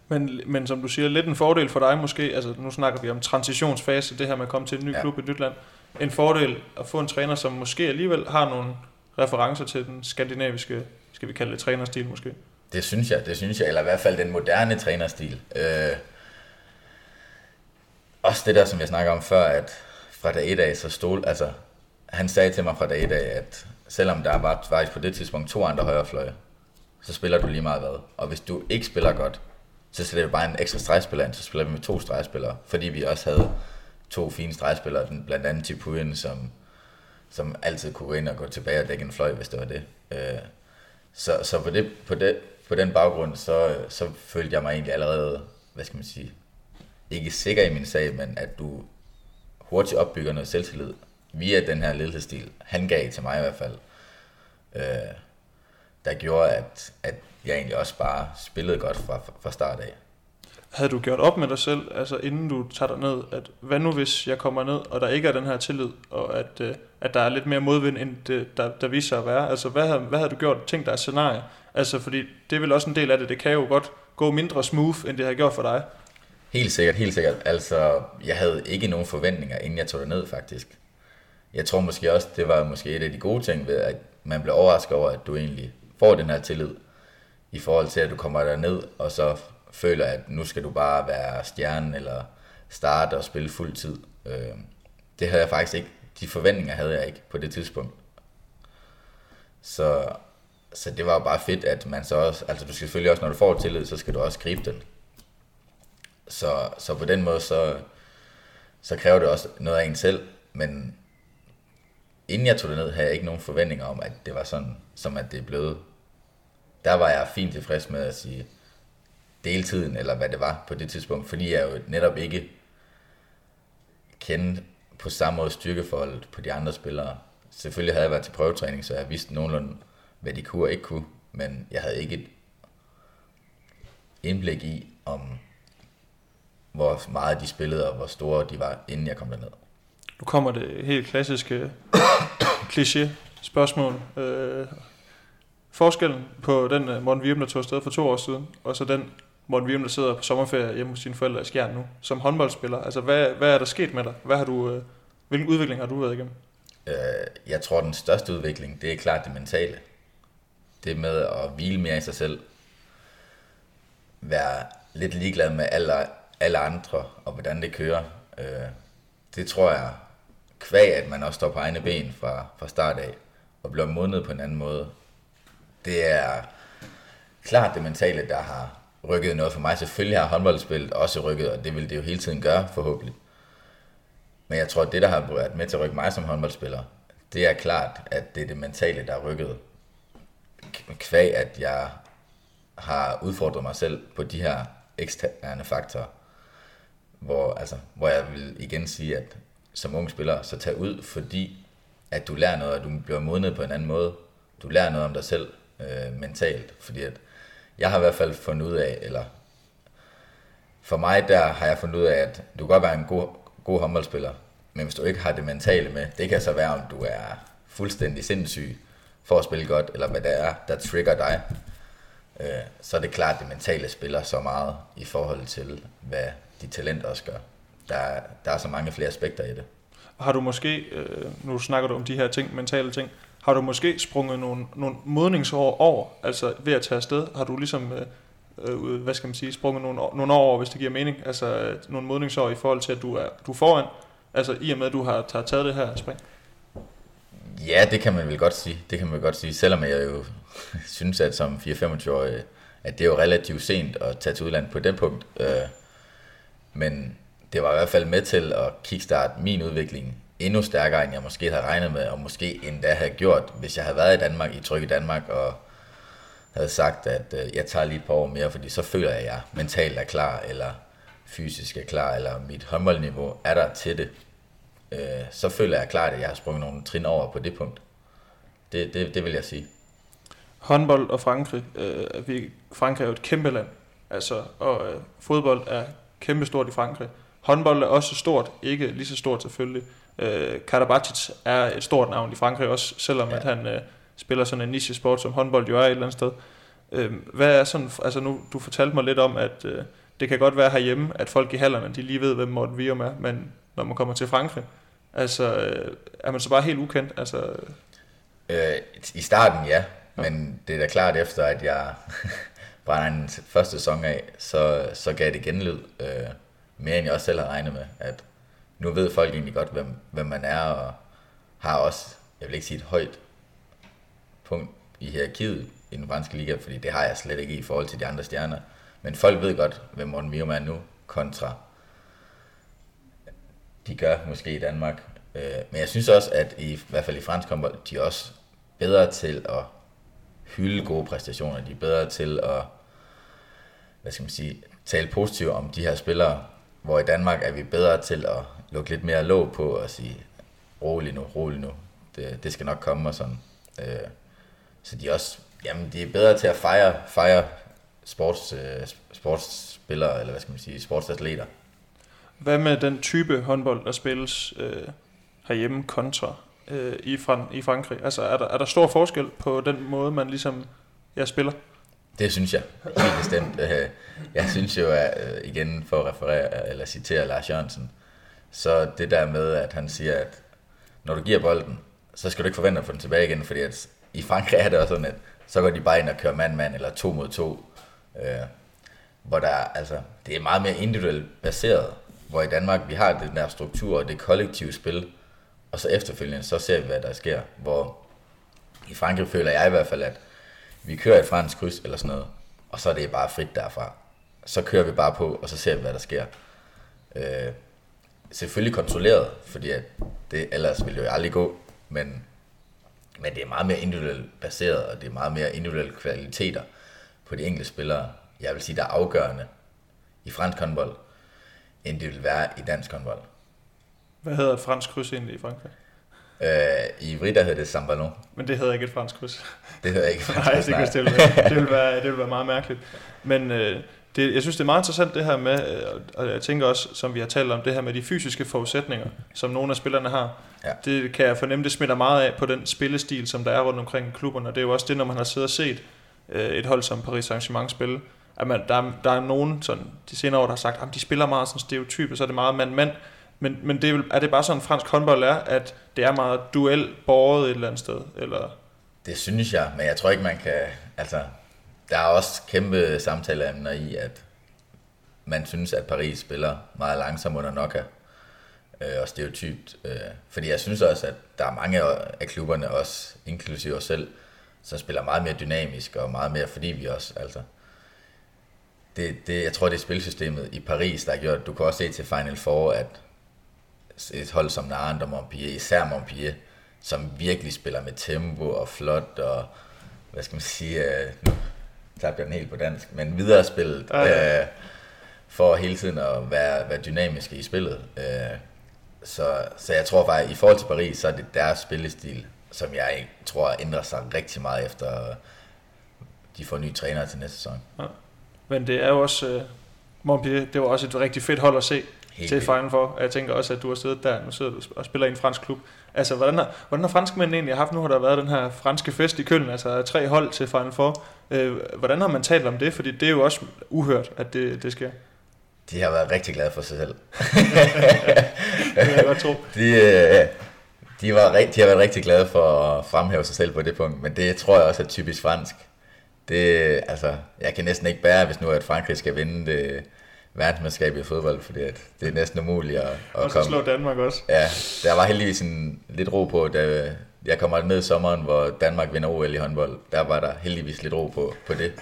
Men, men som du siger, lidt en fordel for dig måske, altså nu snakker vi om transitionsfase, det her med at komme til en ny ja. klub i et nyt land. En fordel at få en træner, som måske alligevel har nogle referencer til den skandinaviske, skal vi kalde det trænerstil måske. Det synes jeg, det synes jeg, eller i hvert fald den moderne trænerstil. Øh, også det der, som jeg snakker om før, at fra dag et af, så stol, altså, han sagde til mig fra dag et af, at selvom der var faktisk på det tidspunkt to andre højrefløje, så spiller du lige meget hvad. Og hvis du ikke spiller godt, så sætter vi bare en ekstra stregspiller ind, så spiller vi med to stregspillere, fordi vi også havde to fine stregspillere, blandt andet Tipuyen, som, som altid kunne gå ind og gå tilbage og dække en fløj, hvis det var det. Øh, så, så på, det, på, det, på den baggrund, så, så følte jeg mig egentlig allerede, hvad skal man sige, ikke sikker i min sag, men at du hurtigt opbygger noget selvtillid via den her ledelsesstil, han gav til mig i hvert fald, øh, der gjorde, at, at jeg egentlig også bare spillede godt fra, fra start af. Havde du gjort op med dig selv, altså inden du tager dig ned, at hvad nu hvis jeg kommer ned, og der ikke er den her tillid, og at, øh, at der er lidt mere modvind, end det, der, der viser sig at være? Altså hvad havde, hvad havde du gjort, tænkt dig et scenarie? Altså fordi det er vel også en del af det, det kan jo godt gå mindre smooth, end det har gjort for dig. Helt sikkert, helt sikkert. Altså, jeg havde ikke nogen forventninger, inden jeg tog det ned, faktisk. Jeg tror måske også, det var måske et af de gode ting ved, at man blev overrasket over, at du egentlig får den her tillid i forhold til, at du kommer der ned og så føler, at nu skal du bare være stjernen, eller starte og spille fuld tid. Øh, det havde jeg faktisk ikke. De forventninger havde jeg ikke på det tidspunkt. Så, så det var jo bare fedt, at man så også, altså du skal selvfølgelig også, når du får tillid, så skal du også gribe den. Så, så på den måde, så, så kræver det også noget af en selv, men inden jeg tog det ned, havde jeg ikke nogen forventninger om, at det var sådan, som at det er blevet der var jeg fint tilfreds med at sige deltiden, eller hvad det var på det tidspunkt, fordi jeg jo netop ikke kendte på samme måde styrkeforholdet på de andre spillere. Selvfølgelig havde jeg været til prøvetræning, så jeg vidste nogenlunde, hvad de kunne og ikke kunne, men jeg havde ikke et indblik i, om hvor meget de spillede, og hvor store de var, inden jeg kom derned. Nu kommer det helt klassiske kliché spørgsmål. Øh, Forskellen på den uh, Morten Virm, der tog afsted for to år siden, og så den Morten Virm, der sidder på sommerferie hjemme hos sine forældre i Skjern nu, som håndboldspiller. Altså, hvad, hvad er der sket med dig? Hvad har du, uh, hvilken udvikling har du været igennem? Øh, jeg tror, den største udvikling, det er klart det mentale. Det med at hvile mere i sig selv. Være lidt ligeglad med alle, alle andre, og hvordan det kører. Øh, det tror jeg, kvæg at man også står på egne ben fra, fra start af, og bliver modnet på en anden måde, det er klart det mentale, der har rykket noget for mig. Selvfølgelig har håndboldspillet også rykket, og det vil det jo hele tiden gøre, forhåbentlig. Men jeg tror, at det, der har været med til at rykke mig som håndboldspiller, det er klart, at det er det mentale, der har rykket. Kvæg, at jeg har udfordret mig selv på de her eksterne faktorer, hvor, altså, hvor jeg vil igen sige, at som ung spiller, så tag ud, fordi at du lærer noget, og du bliver modnet på en anden måde. Du lærer noget om dig selv øh, mentalt, fordi at jeg har i hvert fald fundet ud af, eller for mig der har jeg fundet ud af, at du kan godt være en god, god håndboldspiller, men hvis du ikke har det mentale med, det kan så være, om du er fuldstændig sindssyg for at spille godt, eller hvad det er, der trigger dig, øh, så er det klart, at det mentale spiller så meget i forhold til, hvad dit talent også gør. Der, er- der er så mange flere aspekter i det. Har du måske, øh, nu snakker du om de her ting, mentale ting, har du måske sprunget nogle, nogle modningsår over, altså ved at tage afsted, har du ligesom, øh, øh, hvad skal man sige, sprunget nogle, nogle år over, hvis det giver mening, altså øh, nogle modningsår i forhold til, at du er, du er foran, altså i og med, at du har, har taget det her spring? Ja, det kan man vel godt sige. Det kan man godt sige, selvom jeg jo synes, at som 4-25-årig, at det er jo relativt sent at tage til udlandet på det punkt. Øh, Men det var i hvert fald med til at kickstarte min udvikling endnu stærkere, end jeg måske havde regnet med, og måske endda havde gjort, hvis jeg havde været i Danmark, i Tryk i Danmark, og havde sagt, at øh, jeg tager lige et par år mere, fordi så føler jeg, at jeg mentalt er klar, eller fysisk er klar, eller mit håndboldniveau er der til det. Øh, så føler jeg klart, at jeg har sprunget nogle trin over på det punkt. Det, det, det vil jeg sige. Håndbold og Frankrig, øh, vi, Frankrig er jo et kæmpe land, altså, og øh, fodbold er kæmpestort i Frankrig. Håndbold er også stort, ikke lige så stort selvfølgelig. Øh, Karabatic er et stort navn i Frankrig også, selvom ja. At han øh, spiller sådan en niche-sport, som håndbold jo er et eller andet sted. Øh, hvad er sådan, altså nu, du fortalte mig lidt om, at øh, det kan godt være herhjemme, at folk i hallerne, de lige ved, hvem Morten Vium er, men når man kommer til Frankrig, altså, øh, er man så bare helt ukendt? Altså, Øh, I starten ja, men det er da klart efter, at jeg brænder en første sæson af, så, så gav det genlyd. Øh, mere end jeg også selv havde regnet med, at nu ved folk egentlig godt, hvem, hvem man er, og har også, jeg vil ikke sige et højt punkt i hierarkiet i den franske liga, fordi det har jeg slet ikke i forhold til de andre stjerner. Men folk ved godt, hvem Morten Vium er nu, kontra de gør måske i Danmark. Øh, men jeg synes også, at i, i hvert fald i fransk håndbold, de er også bedre til at hylde gode præstationer. De er bedre til at hvad skal man sige, tale positivt om de her spillere, hvor i Danmark er vi bedre til at lukke lidt mere låg på og sige, rolig nu, rolig nu, det, det skal nok komme og sådan. Øh, så de er også, jamen de er bedre til at fejre, fejre sports, øh, sportsspillere, eller hvad skal man sige, sportsatleter. Hvad med den type håndbold, der spilles øh, herhjemme kontra øh, i, Fran- i Frankrig? Altså er der, er der stor forskel på den måde, man ligesom ja, spiller? Det synes jeg helt bestemt. Øh, Jeg synes jo, at øh, igen for at referere eller citere Lars Jørgensen, så det der med, at han siger, at når du giver bolden, så skal du ikke forvente at få den tilbage igen, fordi at i Frankrig er det også sådan, at så går de bare ind og kører mand-mand eller to mod to, øh, hvor der altså, det er meget mere individuelt baseret, hvor i Danmark vi har den der struktur og det kollektive spil, og så efterfølgende så ser vi, hvad der sker, hvor i Frankrig føler jeg i hvert fald, at vi kører et fransk kryds eller sådan noget, og så er det bare frit derfra. Så kører vi bare på, og så ser vi, hvad der sker. Øh, selvfølgelig kontrolleret, fordi at det ellers ville jo aldrig gå, men, men det er meget mere individuelt baseret, og det er meget mere individuelle kvaliteter på de enkelte spillere, jeg vil sige, der er afgørende i fransk håndbold, end det vil være i dansk håndbold. Hvad hedder et fransk kryds egentlig i Frankrig? Øh, I Ivrig, der hedder det Samballon. Men det hedder ikke et fransk kryds. Det hedder ikke fransk. Nej, det, kan, det, vil være, det, vil være, det vil være meget mærkeligt. Men øh, det, jeg synes, det er meget interessant det her med, øh, og jeg tænker også, som vi har talt om, det her med de fysiske forudsætninger, som nogle af spillerne har. Ja. Det kan jeg fornemme, det smitter meget af på den spillestil, som der er rundt omkring i klubberne. Og det er jo også det, når man har siddet og set øh, et hold som Paris Saint-Germain spille, at man, der, er- der er nogen sådan, de senere år, der har sagt, at de spiller meget sådan stereotype, så er det meget mand-mand. Men, men det er, er det bare sådan, fransk håndbold er, at det er meget duel borget et eller andet sted? Eller? Det synes jeg, men jeg tror ikke, man kan... Altså, der er også kæmpe samtaleemner i, at man synes, at Paris spiller meget langsomt under Nokia øh, og stereotypt. Øh, fordi jeg synes også, at der er mange af klubberne, også inklusive os selv, som spiller meget mere dynamisk og meget mere, fordi vi også, altså... Det, det, jeg tror, det er spilsystemet i Paris, der har gjort, du kan også se til Final Four, at et hold som Nantes og Montpellier, især Montpellier, som virkelig spiller med tempo og flot og, hvad skal man sige, øh, tabte jeg den helt på dansk, men videre spillet, Ja, øh, for hele tiden at være, være dynamiske i spillet. Øh, så, så jeg tror faktisk, i forhold til Paris, så er det deres spillestil, som jeg tror ændrer sig rigtig meget efter de får nye trænere til næste sæson. Ja. Men det er jo også, uh, Montpellier, det var også et rigtig fedt hold at se Helt til Final Four. Jeg tænker også, at du har siddet der, nu sidder du og spiller i en fransk klub. Altså, hvordan har, hvordan har franskmændene egentlig haft, nu har der været den her franske fest i Køln, altså tre hold til Final Four. Øh, hvordan har man talt om det? Fordi det er jo også uhørt, at det, det sker. De har været rigtig glade for sig selv. det jeg godt tro. De, øh, de, var, de har været rigtig glade for at fremhæve sig selv på det punkt, men det tror jeg også er typisk fransk. Det, altså, jeg kan næsten ikke bære, hvis nu at Frankrig skal vinde det verdensmesterskab i fodbold, fordi at det er næsten umuligt at, at og så slå Danmark også. Ja, der var heldigvis en, lidt ro på, da jeg kommer ned i sommeren, hvor Danmark vinder OL i håndbold. Der var der heldigvis lidt ro på, på det.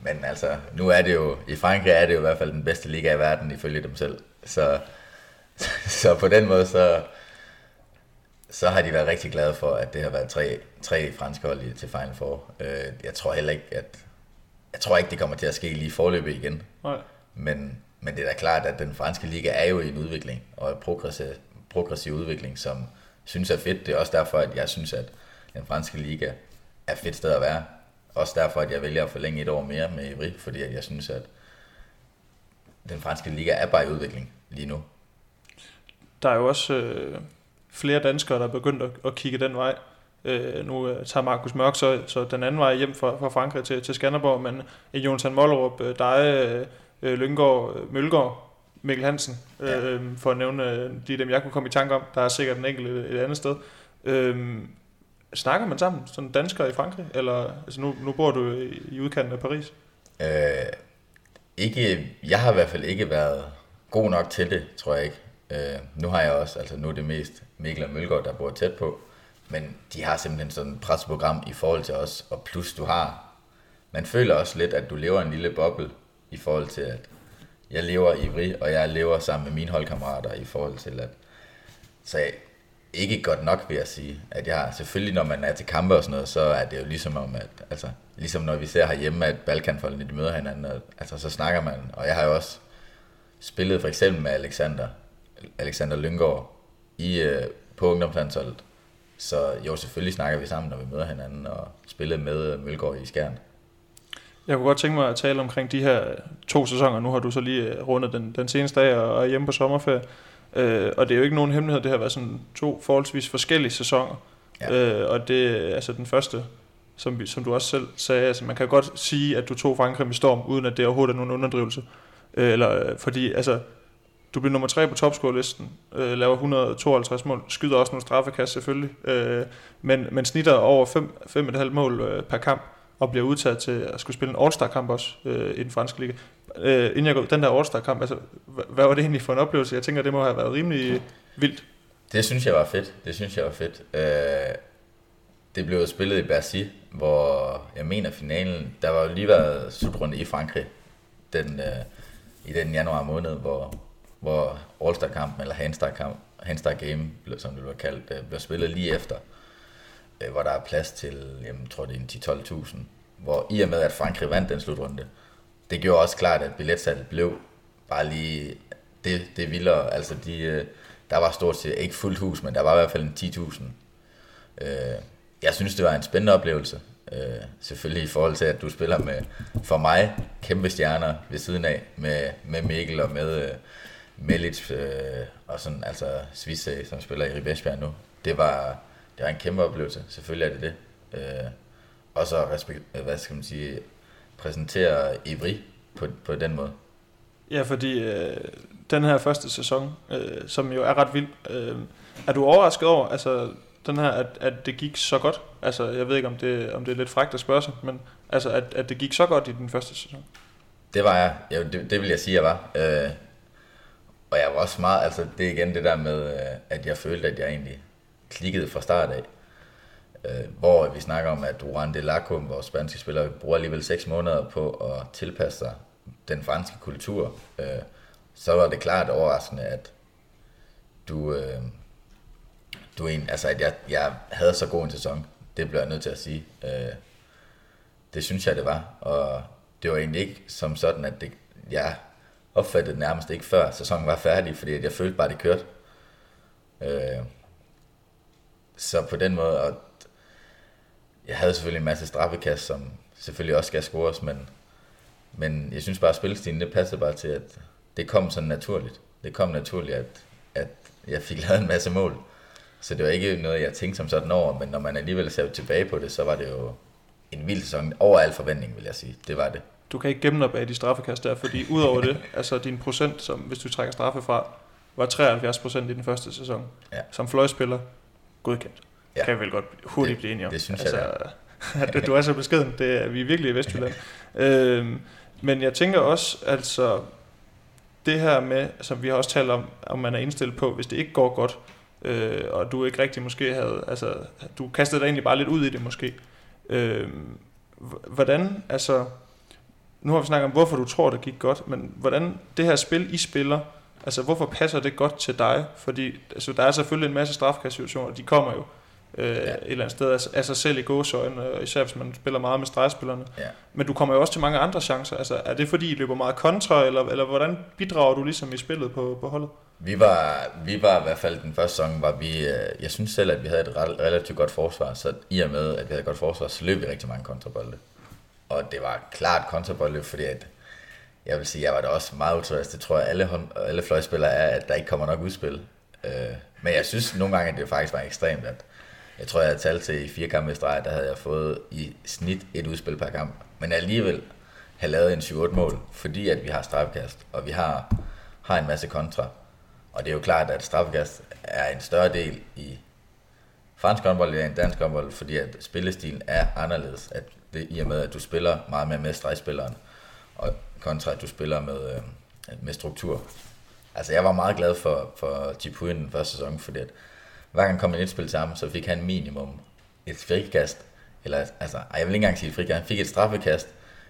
Men altså, nu er det jo, i Frankrig er det jo i hvert fald den bedste liga i verden, ifølge dem selv. Så, så på den måde, så, så har de været rigtig glade for, at det har været tre, tre franske hold til Final Four. Øh, jeg tror heller ikke, at jeg tror ikke, det kommer til at ske lige forløbet igen. Nej. Men, men det er da klart, at den franske liga er jo i en udvikling, og en progressiv, progressiv udvikling, som synes er fedt. Det er også derfor, at jeg synes, at den franske liga er et fedt sted at være. Også derfor, at jeg vælger at forlænge et år mere med Ivry, fordi at jeg synes, at den franske liga er bare i udvikling lige nu. Der er jo også øh, flere danskere, der er begyndt at, at kigge den vej. Øh, nu øh, tager Markus Mørk så, så den anden vej hjem fra, fra Frankrig til, til Skanderborg, men øh, Jonathan Mollerup, øh, dig, øh, Lyngård, øh, Mølgaard, Mikkel Hansen, ja. øh, for at nævne øh, de dem, jeg kunne komme i tanke om. Der er sikkert en enkelt et andet sted. Øh, snakker man sammen, sådan danskere i Frankrig? Eller, altså nu, nu bor du i, i udkanten af Paris. Øh, ikke, jeg har i hvert fald ikke været god nok til det, tror jeg ikke. Øh, nu har jeg også, altså nu er det mest Mikkel og Mølgaard, der bor tæt på, men de har simpelthen sådan et presprogram i forhold til os, og plus du har, man føler også lidt, at du lever en lille boble i forhold til, at jeg lever i Vri, og jeg lever sammen med mine holdkammerater i forhold til, at så jeg, ikke godt nok, vil jeg sige. At jeg, selvfølgelig, når man er til kampe og sådan noget, så er det jo ligesom om, at, altså, ligesom når vi ser herhjemme, at Balkanfolkene, de møder hinanden, og, altså, så snakker man. Og jeg har jo også spillet for eksempel med Alexander, Alexander Lyngård i, øh, på ungdomslandsholdet. Så jo, selvfølgelig snakker vi sammen, når vi møder hinanden, og spillede med Mølgaard i Skjern. Jeg kunne godt tænke mig at tale omkring de her to sæsoner. Nu har du så lige øh, rundet den, den seneste dag og er hjemme på sommerferie. Øh, og det er jo ikke nogen hemmelighed, det har været sådan to forholdsvis forskellige sæsoner. Ja. Øh, og det altså den første, som, som du også selv sagde, altså man kan godt sige, at du tog Frankrig med storm, uden at det overhovedet er nogen underdrivelse. Øh, eller, øh, fordi altså, du bliver nummer tre på topscore-listen, øh, laver 152 mål, skyder også nogle straffekast selvfølgelig, øh, men, men snitter over 5,5 mål øh, per kamp, og bliver udtaget til at skulle spille en All-Star-kamp også øh, i den franske liga. Øh, inden jeg går den der All-Star-kamp, altså, hvad var det egentlig for en oplevelse? Jeg tænker, det må have været rimelig vildt. Det synes jeg var fedt. Det synes jeg var fedt. Øh, det blev spillet i Bercy, hvor jeg mener finalen, der var jo lige været slutrunde i Frankrig den, øh, i den januar måned, hvor, hvor All-Star-kampen, eller Handstar-kamp, Handstar Game, som det blev kaldt, øh, blev spillet lige efter, øh, Øh, hvor der er plads til, jamen, jeg tror det er 10-12.000, hvor i og med, at Frankrig vandt den slutrunde, det gjorde også klart, at billetsalget blev bare lige det, det vildere. Altså, de, øh, der var stort set ikke fuldt hus, men der var i hvert fald en 10.000. Øh, jeg synes, det var en spændende oplevelse. Øh, selvfølgelig i forhold til, at du spiller med, for mig, kæmpe stjerner ved siden af, med, med Mikkel og med øh, Melic øh, og sådan, altså Svisse, som spiller i Ribesbjerg nu. Det var, det var en kæmpe oplevelse, selvfølgelig er det det. Øh, og så respekt, hvad skal man sige, præsentere Ivry på, på den måde. Ja, fordi øh, den her første sæson, øh, som jo er ret vild, øh, er du overrasket over, altså den her, at, at det gik så godt? Altså, jeg ved ikke, om det, om det er lidt frækt at spørge sig, men altså, at, at det gik så godt i den første sæson? Det var jeg. Ja, det, det vil jeg sige, jeg var. Øh, og jeg var også meget, altså det er igen det der med, øh, at jeg følte, at jeg egentlig klikkede fra start af. Øh, hvor vi snakker om, at Juan de Lacum, vores spanske spiller, bruger alligevel 6 måneder på at tilpasse sig den franske kultur. Øh, så var det klart overraskende, at du, øh, du en, altså at jeg, jeg havde så god en sæson. Det bliver jeg nødt til at sige. Øh, det synes jeg, det var. Og det var egentlig ikke som sådan, at det, jeg opfattede det nærmest ikke før sæsonen var færdig, fordi jeg følte bare, det kørte. Øh, så på den måde, og jeg havde selvfølgelig en masse straffekast, som selvfølgelig også skal scores, men, men jeg synes bare, at spilstilen, det passede bare til, at det kom sådan naturligt. Det kom naturligt, at, at jeg fik lavet en masse mål. Så det var ikke noget, jeg tænkte som sådan over, men når man alligevel ser tilbage på det, så var det jo en vild sæson over al forventning, vil jeg sige. Det var det. Du kan ikke gemme dig bag de straffekast der, fordi udover det, altså din procent, som hvis du trækker straffe fra, var 73 procent i den første sæson. Ja. Som fløjspiller, godkendt. Ja. Kan vi vel godt hurtigt Det- blive enige om. det synes altså, jeg, at du er så beskeden, det er vi er virkelig i Vestjylland. øhm, men jeg tænker også, altså, det her med, som vi har også talt om, om man er indstillet på, hvis det ikke går godt, øh, og du ikke rigtig måske havde, altså, du kastede dig egentlig bare lidt ud i det måske. Øh, hvordan, altså, nu har vi snakket om, hvorfor du tror, det gik godt, men hvordan det her spil, I spiller, altså hvorfor passer det godt til dig? Fordi altså, der er selvfølgelig en masse strafkastsituationer, de kommer jo øh, ja. et eller andet sted af, af sig selv i gåsøjne, især hvis man spiller meget med stregspillerne. Ja. Men du kommer jo også til mange andre chancer. Altså, er det fordi, I løber meget kontra, eller, eller hvordan bidrager du ligesom i spillet på, på holdet? Vi var, vi var i hvert fald den første sæson, var vi, øh, jeg synes selv, at vi havde et rel- relativt godt forsvar, så i og med, at vi havde et godt forsvar, så løb vi rigtig mange kontrabolde. Og det var klart kontrabolde, fordi at, jeg vil sige, jeg var da også meget utilfreds. Det tror jeg, alle, hånd- alle fløjspillere er, at der ikke kommer nok udspil. Øh, men jeg synes nogle gange, at det faktisk var ekstremt, at jeg tror, jeg havde talt til i fire kampe i streg, der havde jeg fået i snit et udspil per kamp. Men alligevel have lavet en 7-8 mål, fordi at vi har straffekast, og vi har, har en masse kontra. Og det er jo klart, at straffekast er en større del i fransk håndbold end dansk håndbold, fordi at spillestilen er anderledes. At det, I og med, at du spiller meget mere med stregspilleren, og kontra at du spiller med, øh, med struktur. Altså jeg var meget glad for, for Chipuin den første sæson, fordi at hver gang kom et spil til ham, så fik han minimum et frikast, eller altså, ej, jeg vil ikke engang sige et frikast, han fik et straffekast,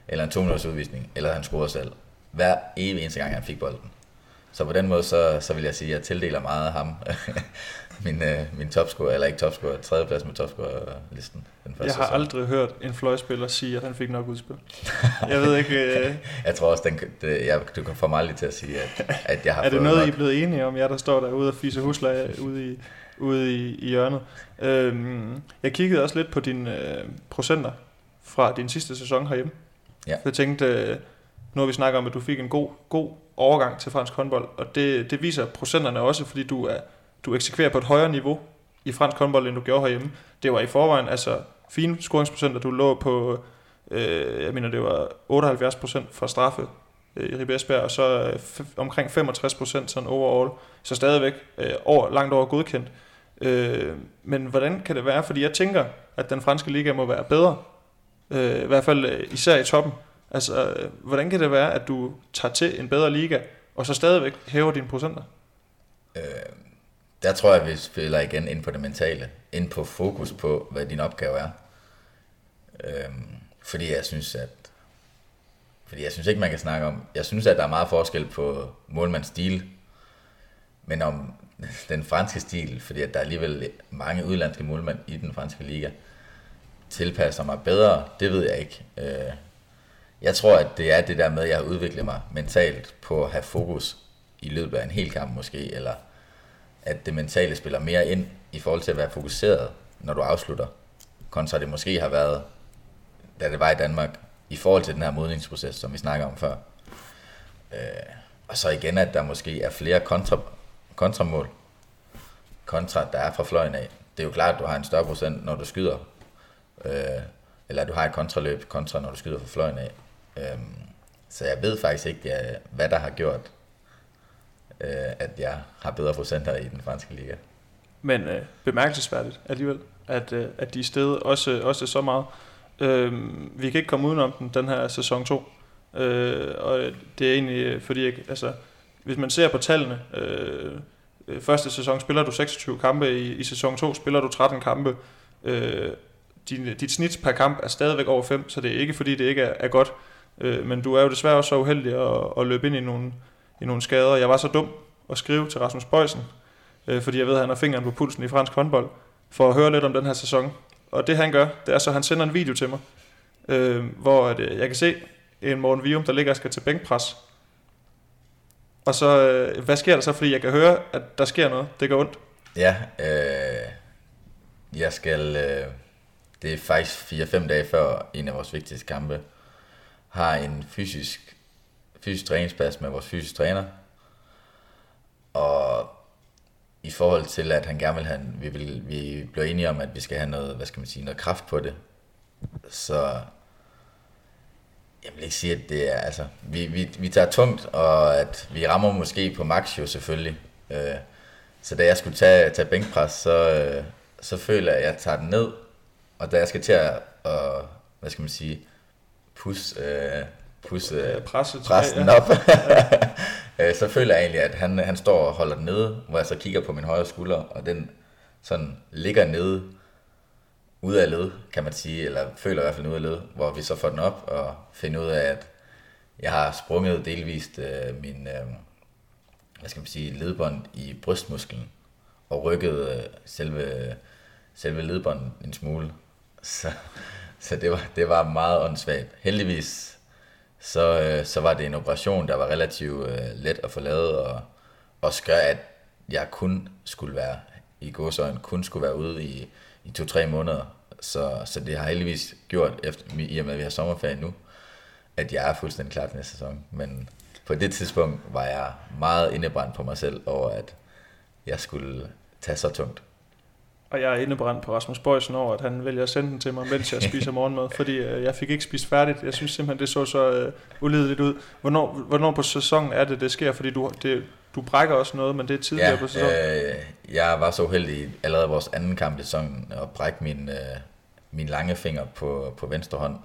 eller en 2 udvisning, eller han scorede selv. Hver evig eneste gang, han fik bolden. Så på den måde, så, så vil jeg sige, at jeg tildeler meget af ham min, øh, min topscorer, eller ikke topscorer, tredjeplads med topscorer-listen. Den første Jeg har sæson. aldrig hørt en fløjspiller sige, at han fik nok udspil. Jeg ved ikke, øh, Jeg tror også, den, det, jeg, du kan få mig aldrig til at sige, at, at jeg har er det noget, I nok. er blevet enige om, jer der står derude og fiser husleje ude i, ude i, i hjørnet? Øhm, jeg kiggede også lidt på dine øh, procenter fra din sidste sæson herhjemme. Ja. Jeg tænkte, øh, nu har vi snakket om, at du fik en god, god overgang til fransk håndbold, og det, det viser procenterne også, fordi du er du eksekverer på et højere niveau i fransk håndbold, end du gjorde herhjemme. Det var i forvejen altså fine scoringsprocenter. Du lå på, øh, jeg mener det var 78% fra straffe øh, i Ribesberg, og så øh, f- omkring 65% sådan overall. Så stadigvæk øh, over, langt over godkendt. Øh, men hvordan kan det være? Fordi jeg tænker, at den franske liga må være bedre. Øh, I hvert fald øh, især i toppen. Altså, øh, hvordan kan det være, at du tager til en bedre liga, og så stadigvæk hæver dine procenter? Øh, der tror jeg, vi spiller igen ind på det mentale. Ind på fokus på, hvad din opgave er. Øhm, fordi jeg synes, at fordi jeg synes ikke, man kan snakke om... Jeg synes, at der er meget forskel på målmands stil, men om den franske stil, fordi at der er alligevel mange udlandske målmænd i den franske liga, tilpasser mig bedre, det ved jeg ikke. Øh, jeg tror, at det er det der med, at jeg har udviklet mig mentalt på at have fokus i løbet af en hel kamp måske, eller at det mentale spiller mere ind i forhold til at være fokuseret, når du afslutter, kontra det måske har været, da det var i Danmark, i forhold til den her modningsproces, som vi snakker om før. Øh, og så igen, at der måske er flere kontra, kontramål, kontra der er fra fløjen af. Det er jo klart, at du har en større procent, når du skyder, øh, eller at du har et kontraløb, kontra når du skyder fra fløjen af. Øh, så jeg ved faktisk ikke, øh, hvad der har gjort, øh, at jeg har bedre procenter i den franske liga. Men øh, bemærkelsesværdigt alligevel, at, øh, at de er steget også, også så meget. Øh, vi kan ikke komme udenom den, den her sæson 2. Øh, og det er egentlig øh, fordi, jeg, altså, hvis man ser på tallene, øh, øh, første sæson spiller du 26 kampe, i, i sæson 2 spiller du 13 kampe. Øh, din, dit snit per kamp er stadigvæk over 5, så det er ikke fordi, det ikke er, er godt. Øh, men du er jo desværre også så uheldig at, at løbe ind i nogle, i nogle skader. Jeg var så dum at skrive til Rasmus Bøjsen, øh, fordi jeg ved, at han har fingeren på pulsen i fransk håndbold, for at høre lidt om den her sæson. Og det han gør, det er så, at han sender en video til mig, øh, hvor at, øh, jeg kan se en Morten Vium, der ligger og skal til bænkpres. Og så, øh, hvad sker der så? Fordi jeg kan høre, at der sker noget. Det går ondt. Ja, øh, jeg skal, øh, det er faktisk 4-5 dage før en af vores vigtigste kampe, har en fysisk, fysisk træningspas med vores fysisk træner. Og i forhold til, at han gerne vil have, vi, vil, vi blev enige om, at vi skal have noget, hvad skal man sige, noget kraft på det. Så jeg vil ikke sige, at det er, altså, vi, vi, vi tager tungt, og at vi rammer måske på max jo selvfølgelig. Øh, så da jeg skulle tage, tage bænkpres, så, øh, så føler jeg, at jeg tager den ned, og da jeg skal til at, og, hvad skal man sige, pusse, øh, pusse Øh, presset pressen ja. op, øh, så føler jeg egentlig, at han, han står og holder den nede, hvor jeg så kigger på min højre skulder, og den sådan ligger nede, ude af led, kan man sige, eller føler i hvert fald ude af led, hvor vi så får den op og finder ud af, at jeg har sprunget delvist øh, min, øh, hvad skal man sige, ledbånd i brystmusklen, og rykket øh, selve, selve ledbåndet en smule. Så, så det, var, det var meget åndssvagt. Heldigvis så, øh, så var det en operation, der var relativt øh, let at få lavet, og også gør, at jeg kun skulle være, i gåsøjne, kun skulle være ude i, i to-tre måneder. Så, så det har heldigvis gjort, efter, i og med at vi har sommerferie nu, at jeg er fuldstændig klar til næste sæson. Men på det tidspunkt var jeg meget indebrændt på mig selv over, at jeg skulle tage så tungt. Og jeg er indebrændt på Rasmus Bøjsen over, at han vælger at sende den til mig, mens jeg spiser morgenmad, fordi øh, jeg fik ikke spist færdigt. Jeg synes simpelthen, det så så øh, ulideligt ud. Hvornår, hvornår på sæsonen er det, det sker? Fordi du, det, du brækker også noget, men det er tidligere Ja, på sæsonen. øh, jeg var så uheldig allerede i vores anden kamp i sæsonen at brække min, øh, min lange finger på, på venstre hånd,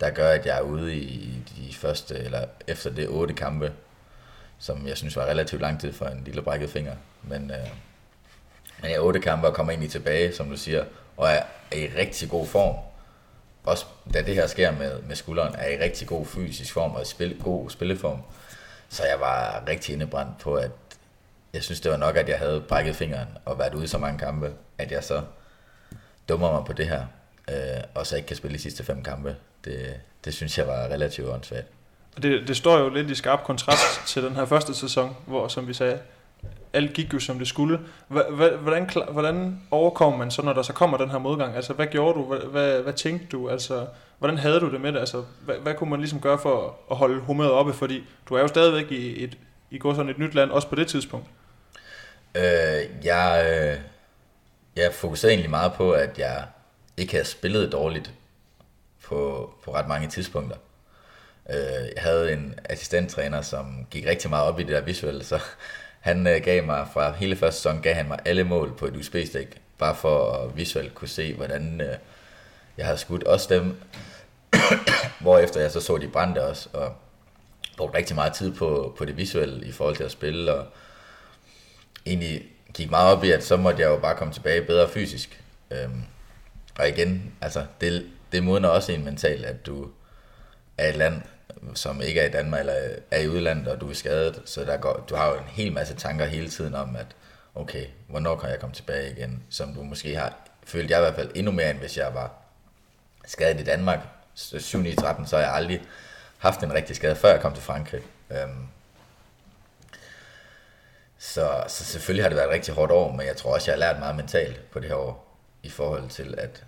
der gør, at jeg er ude i de første, eller efter det otte kampe, som jeg synes var relativt lang tid for en lille brækket finger. Men, øh, men jeg er otte kampe og kommer egentlig tilbage, som du siger, og er, er i rigtig god form. Også da det her sker med, med skulderen, er i rigtig god fysisk form og i spil, god spilleform. Så jeg var rigtig indebrændt på, at jeg synes, det var nok, at jeg havde brækket fingeren og været ude i så mange kampe, at jeg så dummer mig på det her, øh, og så ikke kan spille de sidste fem kampe. Det, det synes jeg var relativt åndssvagt. Og det, det står jo lidt i skarp kontrast til den her første sæson, hvor, som vi sagde, alt gik jo som det skulle. Hva- Hvordan, hvordan overkommer man så, når der så kommer den her modgang? Altså, hvad gjorde du? Hvad, hvad, hvad tænkte du? Altså, hvordan havde du det med det? Altså, hvad, hvad kunne man ligesom gøre for at holde humøret oppe? Fordi du er jo stadigvæk i et, i går sådan et nyt land, også på det tidspunkt. Øh, jeg, øh, jeg fokuserede egentlig meget på, at jeg ikke havde spillet dårligt på, på ret mange tidspunkter. Øh, jeg havde en assistenttræner, som gik rigtig meget op i det der visuelle, så han øh, gav mig fra hele første sæson, gav han mig alle mål på et USB-stik, bare for at visuelt kunne se, hvordan øh, jeg havde skudt også dem, hvorefter jeg så så de brændte også, og brugte rigtig meget tid på, på det visuelle i forhold til at spille, og egentlig gik meget op i, at så måtte jeg jo bare komme tilbage bedre fysisk. Øhm, og igen, altså, det, det modner også en mentalt, at du er et land, som ikke er i Danmark, eller er i udlandet, og du er skadet, så der går, du har jo en hel masse tanker hele tiden om, at okay, hvornår kan jeg komme tilbage igen, som du måske har, følt jeg i hvert fald endnu mere, end hvis jeg var skadet i Danmark, 7 i 13, så har jeg aldrig haft en rigtig skade, før jeg kom til Frankrig. Øhm, så, så selvfølgelig har det været et rigtig hårdt år, men jeg tror også, jeg har lært meget mentalt på det her år, i forhold til, at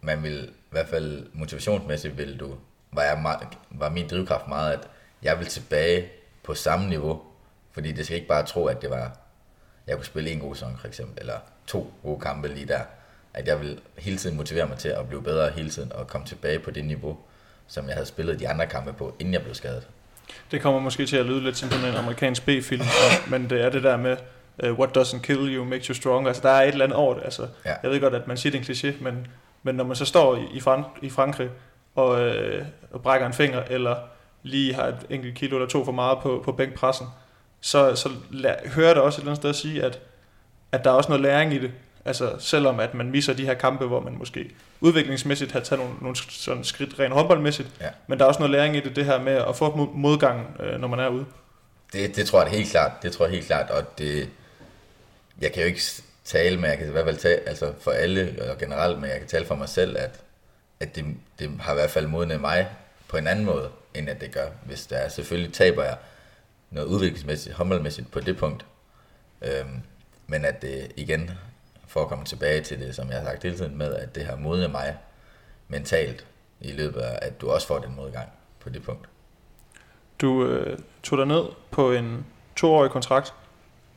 man vil, i hvert fald motivationsmæssigt, vil du, var, jeg meget, var min drivkraft meget, at jeg vil tilbage på samme niveau, fordi det skal ikke bare tro, at det var, jeg kunne spille en god sæson for eksempel, eller to gode kampe lige der, at jeg vil hele tiden motivere mig til at blive bedre hele tiden, og komme tilbage på det niveau, som jeg havde spillet de andre kampe på, inden jeg blev skadet. Det kommer måske til at lyde lidt som sådan en amerikansk B-film, men det er det der med, uh, what doesn't kill you makes you stronger. Altså, der er et eller andet over det. Altså, Ja. Jeg ved godt, at man siger, det en kliché, men, men når man så står i, i, Fran- i Frankrig og, øh, og brækker en finger, eller lige har et enkelt kilo eller to for meget på, på bænkpressen, så, så la- hører jeg da også et eller andet sted at sige, at, at der er også noget læring i det. Altså selvom at man misser de her kampe, hvor man måske udviklingsmæssigt har taget nogle, nogle sådan skridt rent håndboldmæssigt, Ja. men der er også noget læring i det, det her med at få mod- modgang, øh, når man er ude. Det, det tror jeg helt klart, det tror jeg helt klart, og det, jeg kan jo ikke tale med, jeg kan i hvert fald tale, altså for alle og generelt, men jeg kan tale for mig selv, at, at det, det har i hvert fald modnet mig på en anden måde, end at det gør, hvis der er. Selvfølgelig taber jeg noget udviklingsmæssigt, håndboldmæssigt på det punkt. Øhm, men at det igen, for at komme tilbage til det, som jeg har sagt hele tiden med, at det har modnet mig mentalt i løbet af, at du også får den modgang på det punkt. Du øh, tog dig ned på en toårig kontrakt,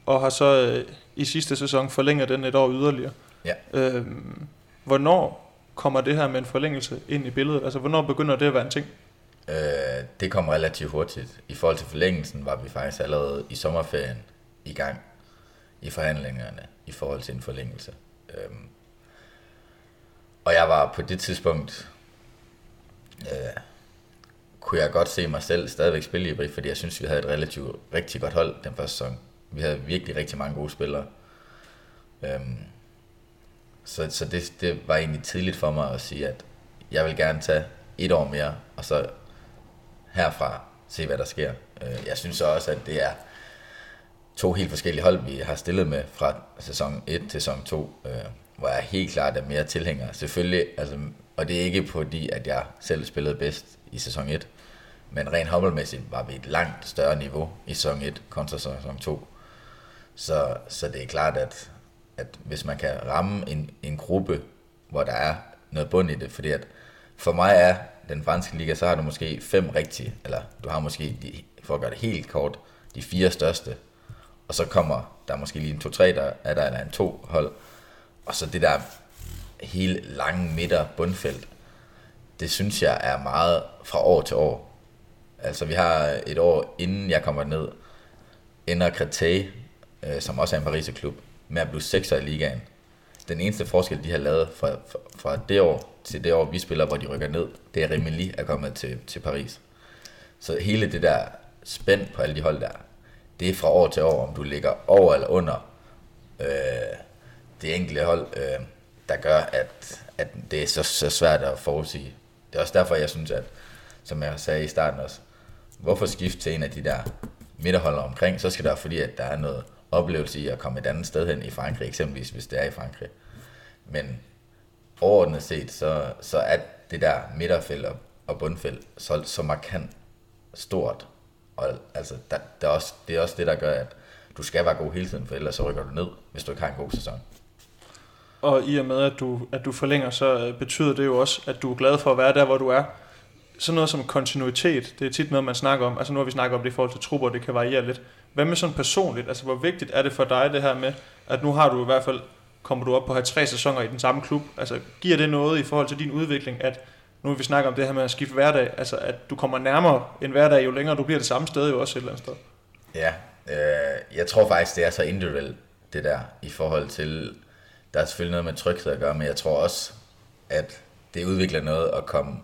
og har så øh, i sidste sæson forlænget den et år yderligere. Ja. Øhm, hvornår kommer det her med en forlængelse ind i billedet? Altså, hvornår begynder det at være en ting? Øh, det kom relativt hurtigt. I forhold til forlængelsen var vi faktisk allerede i sommerferien i gang i forhandlingerne i forhold til en forlængelse. Øhm, og jeg var på det tidspunkt, øh, kunne jeg godt se mig selv stadigvæk spille i Ibri, fordi jeg synes, vi havde et relativt rigtig godt hold den første sæson. Vi havde virkelig rigtig mange gode spillere. Øhm, så så det, det var egentlig tidligt for mig at sige, at jeg vil gerne tage et år mere, og så herfra se, hvad der sker. Øh, jeg synes også, at det er to helt forskellige hold, vi har stillet med fra sæson 1 til sæson 2, øh, hvor jeg helt klart er mere tilhænger. Selvfølgelig, altså, og det er ikke fordi, at jeg selv spillede bedst i sæson 1, men rent håndboldmæssigt var vi et langt større niveau i sæson 1 kontra sæson 2. Så, så det er klart, at, at hvis man kan ramme en, en gruppe, hvor der er noget bund i det, fordi at for mig er den franske liga, så har du måske fem rigtige, eller du har måske, de, for at gøre det helt kort, de fire største, og så kommer der måske lige en to-tre, der er der, eller en to hold, og så det der hele lange midter bundfelt, det synes jeg er meget fra år til år. Altså vi har et år inden jeg kommer ned, ender Créteil, øh, som også er en Pariser klub, med at blive sekser i ligaen. Den eneste forskel, de har lavet fra, fra, fra det år til det år, vi spiller, hvor de rykker ned, det er Remeli er kommet til, til Paris. Så hele det der spænd på alle de hold der, det er fra år til år, om du ligger over eller under øh, det enkelte hold, øh, der gør, at, at det er så, så svært at forudsige. Det er også derfor, jeg synes, at, som jeg sagde i starten også, hvorfor skifte til en af de der midterholder omkring, så skal der fordi, at der er noget oplevelse i at komme et andet sted hen i Frankrig, eksempelvis hvis det er i Frankrig. Men overordnet set, så, så er det der midterfelt og, og bundfelt så, så markant stort. Og altså, der, der er også, det er også det, der gør, at du skal være god hele tiden, for ellers så rykker du ned, hvis du ikke har en god sæson. Og i og med, at du, at du forlænger, så øh, betyder det jo også, at du er glad for at være der, hvor du er. Sådan noget som kontinuitet, det er tit noget, man snakker om. Altså nu har vi snakket om det i forhold til trupper, det kan variere lidt. Hvad med sådan personligt? Altså hvor vigtigt er det for dig det her med, at nu har du i hvert fald, kommer du op på at have tre sæsoner i den samme klub. Altså giver det noget i forhold til din udvikling, at nu vil vi snakker om det her med at skifte hverdag, altså at du kommer nærmere en hverdag, jo længere du bliver det samme sted jo også et eller andet sted. Ja, øh, jeg tror faktisk, det er så individuelt, det der, i forhold til, der er selvfølgelig noget med tryghed at gøre, men jeg tror også, at det udvikler noget at komme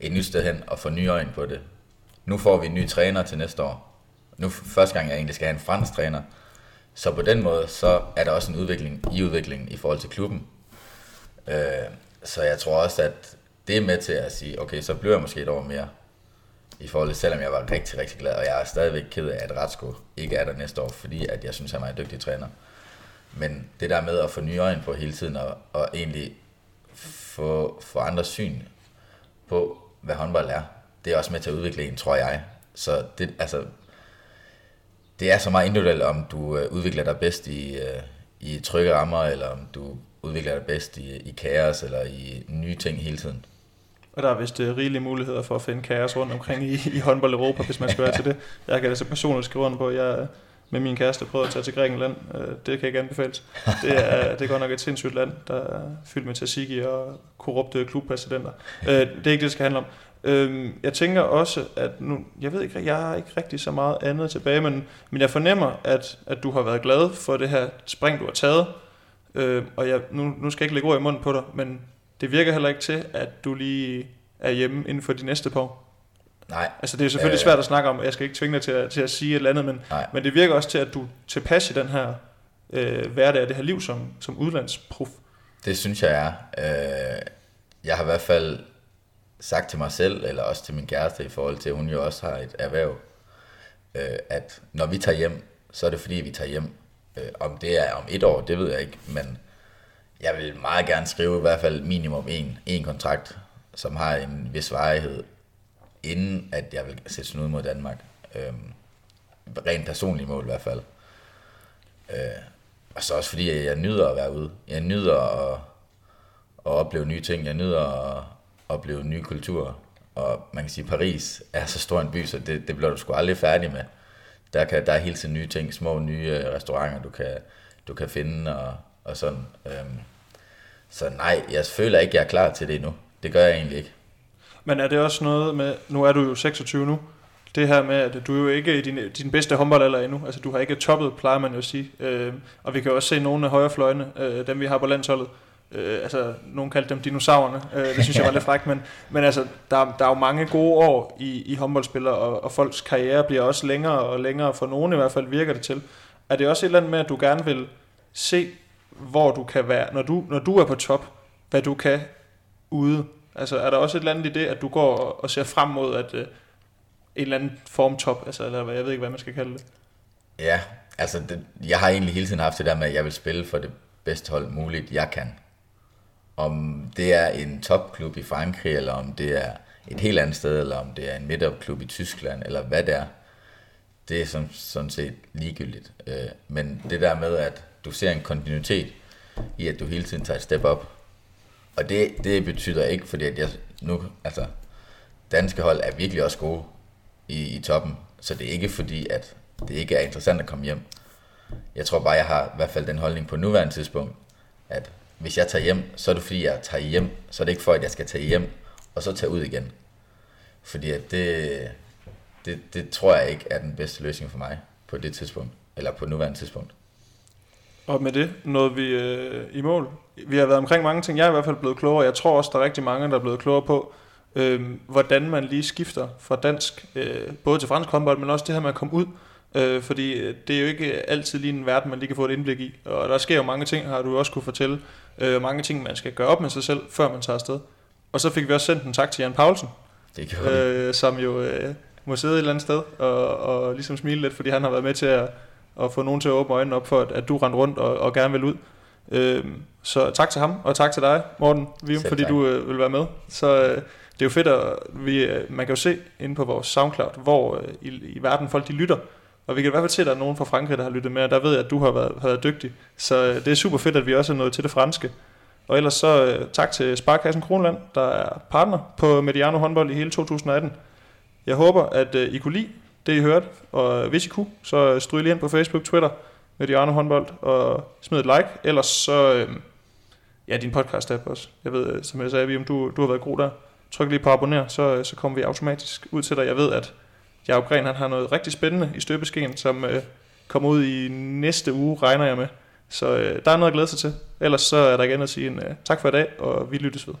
et nyt sted hen og få nye øjne på det. Nu får vi en ny træner til næste år. Nu første gang, jeg egentlig skal have en fransk træner. Så på den måde, så er der også en udvikling i udviklingen i forhold til klubben. Øh, så jeg tror også, at det er med til at sige, okay, så bliver jeg måske et år mere. I forhold til, selvom jeg var rigtig, rigtig glad, og jeg er stadigvæk ked af, at Ratsko ikke er der næste år, fordi at jeg synes, han er en dygtig træner. Men det der med at få nye øjne på hele tiden, og, og egentlig få, få andre syn på, hvad håndbold er, det er også med til at udvikle en, tror jeg. Så det, altså, det er så meget individuelt, om du øh, udvikler dig bedst i, øh, i trygge rammer, eller om du udvikler dig bedst i, i kaos, eller i nye ting hele tiden. Og der er vist uh, rigelige muligheder for at finde kaos rundt omkring i, i håndbold Europa, hvis man skal være til det. Jeg kan altså personligt skrive under på, at jeg med min kæreste prøvet at tage til Grækenland. Øh, det kan ikke anbefales. Det er, det er godt nok et sindssygt land, der er fyldt med tzatziki og korrupte klubpræsidenter. Øh, det er ikke det, det skal handle om. Øhm, jeg tænker også, at nu, jeg ved ikke, jeg har ikke rigtig så meget andet tilbage, men, men jeg fornemmer, at, at du har været glad for det her spring, du har taget. Øh, og jeg, nu, nu skal jeg ikke lægge ord i munden på dig, men det virker heller ikke til, at du lige er hjemme inden for de næste par år. Nej. Altså det er selvfølgelig øh, svært at snakke om, jeg skal ikke tvinge dig til at, til at sige et eller andet, men, men det virker også til, at du tilpas i den her øh, hverdag, det her liv som, som udlandsprof. Det synes jeg er. Øh, jeg har i hvert fald sagt til mig selv, eller også til min kæreste, i forhold til, at hun jo også har et erhverv, øh, at når vi tager hjem, så er det fordi, vi tager hjem. Øh, om det er om et år, det ved jeg ikke, men jeg vil meget gerne skrive i hvert fald minimum en, en kontrakt, som har en vis varighed, inden at jeg vil sætte sådan ud mod Danmark. Øh, rent personligt mål i hvert fald. Øh, og så også fordi, jeg nyder at være ude. Jeg nyder at, at opleve nye ting. Jeg nyder at opleve nye kulturer. Og man kan sige, at Paris er så stor en by, så det, det bliver du sgu aldrig færdig med. Der, kan, der er hele tiden nye ting, små nye øh, restauranter, du kan, du kan finde og, og sådan. Øhm, så nej, jeg føler ikke, jeg er klar til det endnu. Det gør jeg egentlig ikke. Men er det også noget med, nu er du jo 26 nu, det her med, at du er jo ikke i din, din bedste håndboldalder endnu. Altså, du har ikke toppet, plejer man jo at sige. Øh, og vi kan også se nogle af højrefløjene, øh, dem vi har på landsholdet. Øh, altså, nogen kaldte dem dinosaurerne. Øh, det synes jeg var lidt frækt, men, men altså, der, der er jo mange gode år i, i håndboldspillere, og, og folks karriere bliver også længere og længere, for nogen i hvert fald virker det til. Er det også et eller andet med, at du gerne vil se, hvor du kan være, når du, når du er på top, hvad du kan ude? Altså, er der også et eller andet i det, at du går og, ser frem mod, at øh, en eller anden formtop, altså, eller jeg ved ikke, hvad man skal kalde det. Ja, altså det, jeg har egentlig hele tiden haft det der med, at jeg vil spille for det bedste hold muligt, jeg kan. Om det er en topklub i Frankrig, eller om det er et helt andet sted, eller om det er en midtopklub i Tyskland, eller hvad det er, det er sådan, sådan set ligegyldigt. Øh, men det der med, at du ser en kontinuitet i, at du hele tiden tager et step op, og det, det betyder ikke, fordi at jeg nu, altså, danske hold er virkelig også gode, i, i toppen. Så det er ikke fordi, at det ikke er interessant at komme hjem. Jeg tror bare, jeg har i hvert fald den holdning på nuværende tidspunkt, at hvis jeg tager hjem, så er det fordi, jeg tager hjem. Så er det ikke for, at jeg skal tage hjem, og så tage ud igen. Fordi at det, det, det tror jeg ikke er den bedste løsning for mig på det tidspunkt, eller på nuværende tidspunkt. Og med det nåede vi øh, i mål. Vi har været omkring mange ting. Jeg er i hvert fald blevet klogere. Jeg tror også, der er rigtig mange, der er blevet klogere på, øh, hvordan man lige skifter fra dansk, øh, både til fransk håndbold, men også det her med at komme ud. Øh, fordi øh, det er jo ikke altid lige en verden, man lige kan få et indblik i. Og der sker jo mange ting, har du også kunne fortælle. Øh, mange ting, man skal gøre op med sig selv, før man tager afsted. Og så fik vi også sendt en tak til Jan Paulsen, det øh, som jo øh, må sidde et eller andet sted og, og ligesom smile lidt, fordi han har været med til at, at få nogen til at åbne øjnene op for, at, at du render rundt og, og gerne vil ud. Øh, så tak til ham, og tak til dig, Morten Vium, fordi tak. du øh, vil være med. Så øh, det er jo fedt, at vi, øh, man kan jo se inde på vores SoundCloud, hvor øh, i, i verden folk de lytter. Og vi kan i hvert fald se, at der er nogen fra Frankrig, der har lyttet med, og der ved jeg, at du har været, har været dygtig. Så øh, det er super fedt, at vi også er nået til det franske. Og ellers så tak til Sparkassen Kronland, der er partner på Mediano håndbold i hele 2018. Jeg håber, at I kunne lide det, I hørte, og hvis I kunne, så stryg lige ind på Facebook, Twitter, med Mediano håndbold, og smid et like. Ellers så, øhm, ja, din podcast-app også. Jeg ved, øh, som jeg sagde, om du, du har været god der tryk lige på abonner, så, øh, så kommer vi automatisk ud til dig. Jeg ved, at Jacob Gren han har noget rigtig spændende i støbeskeen, som øh, kommer ud i næste uge, regner jeg med. Så øh, der er noget at glæde sig til. Ellers så er der igen at sige en øh, tak for i dag, og vi lyttes ved.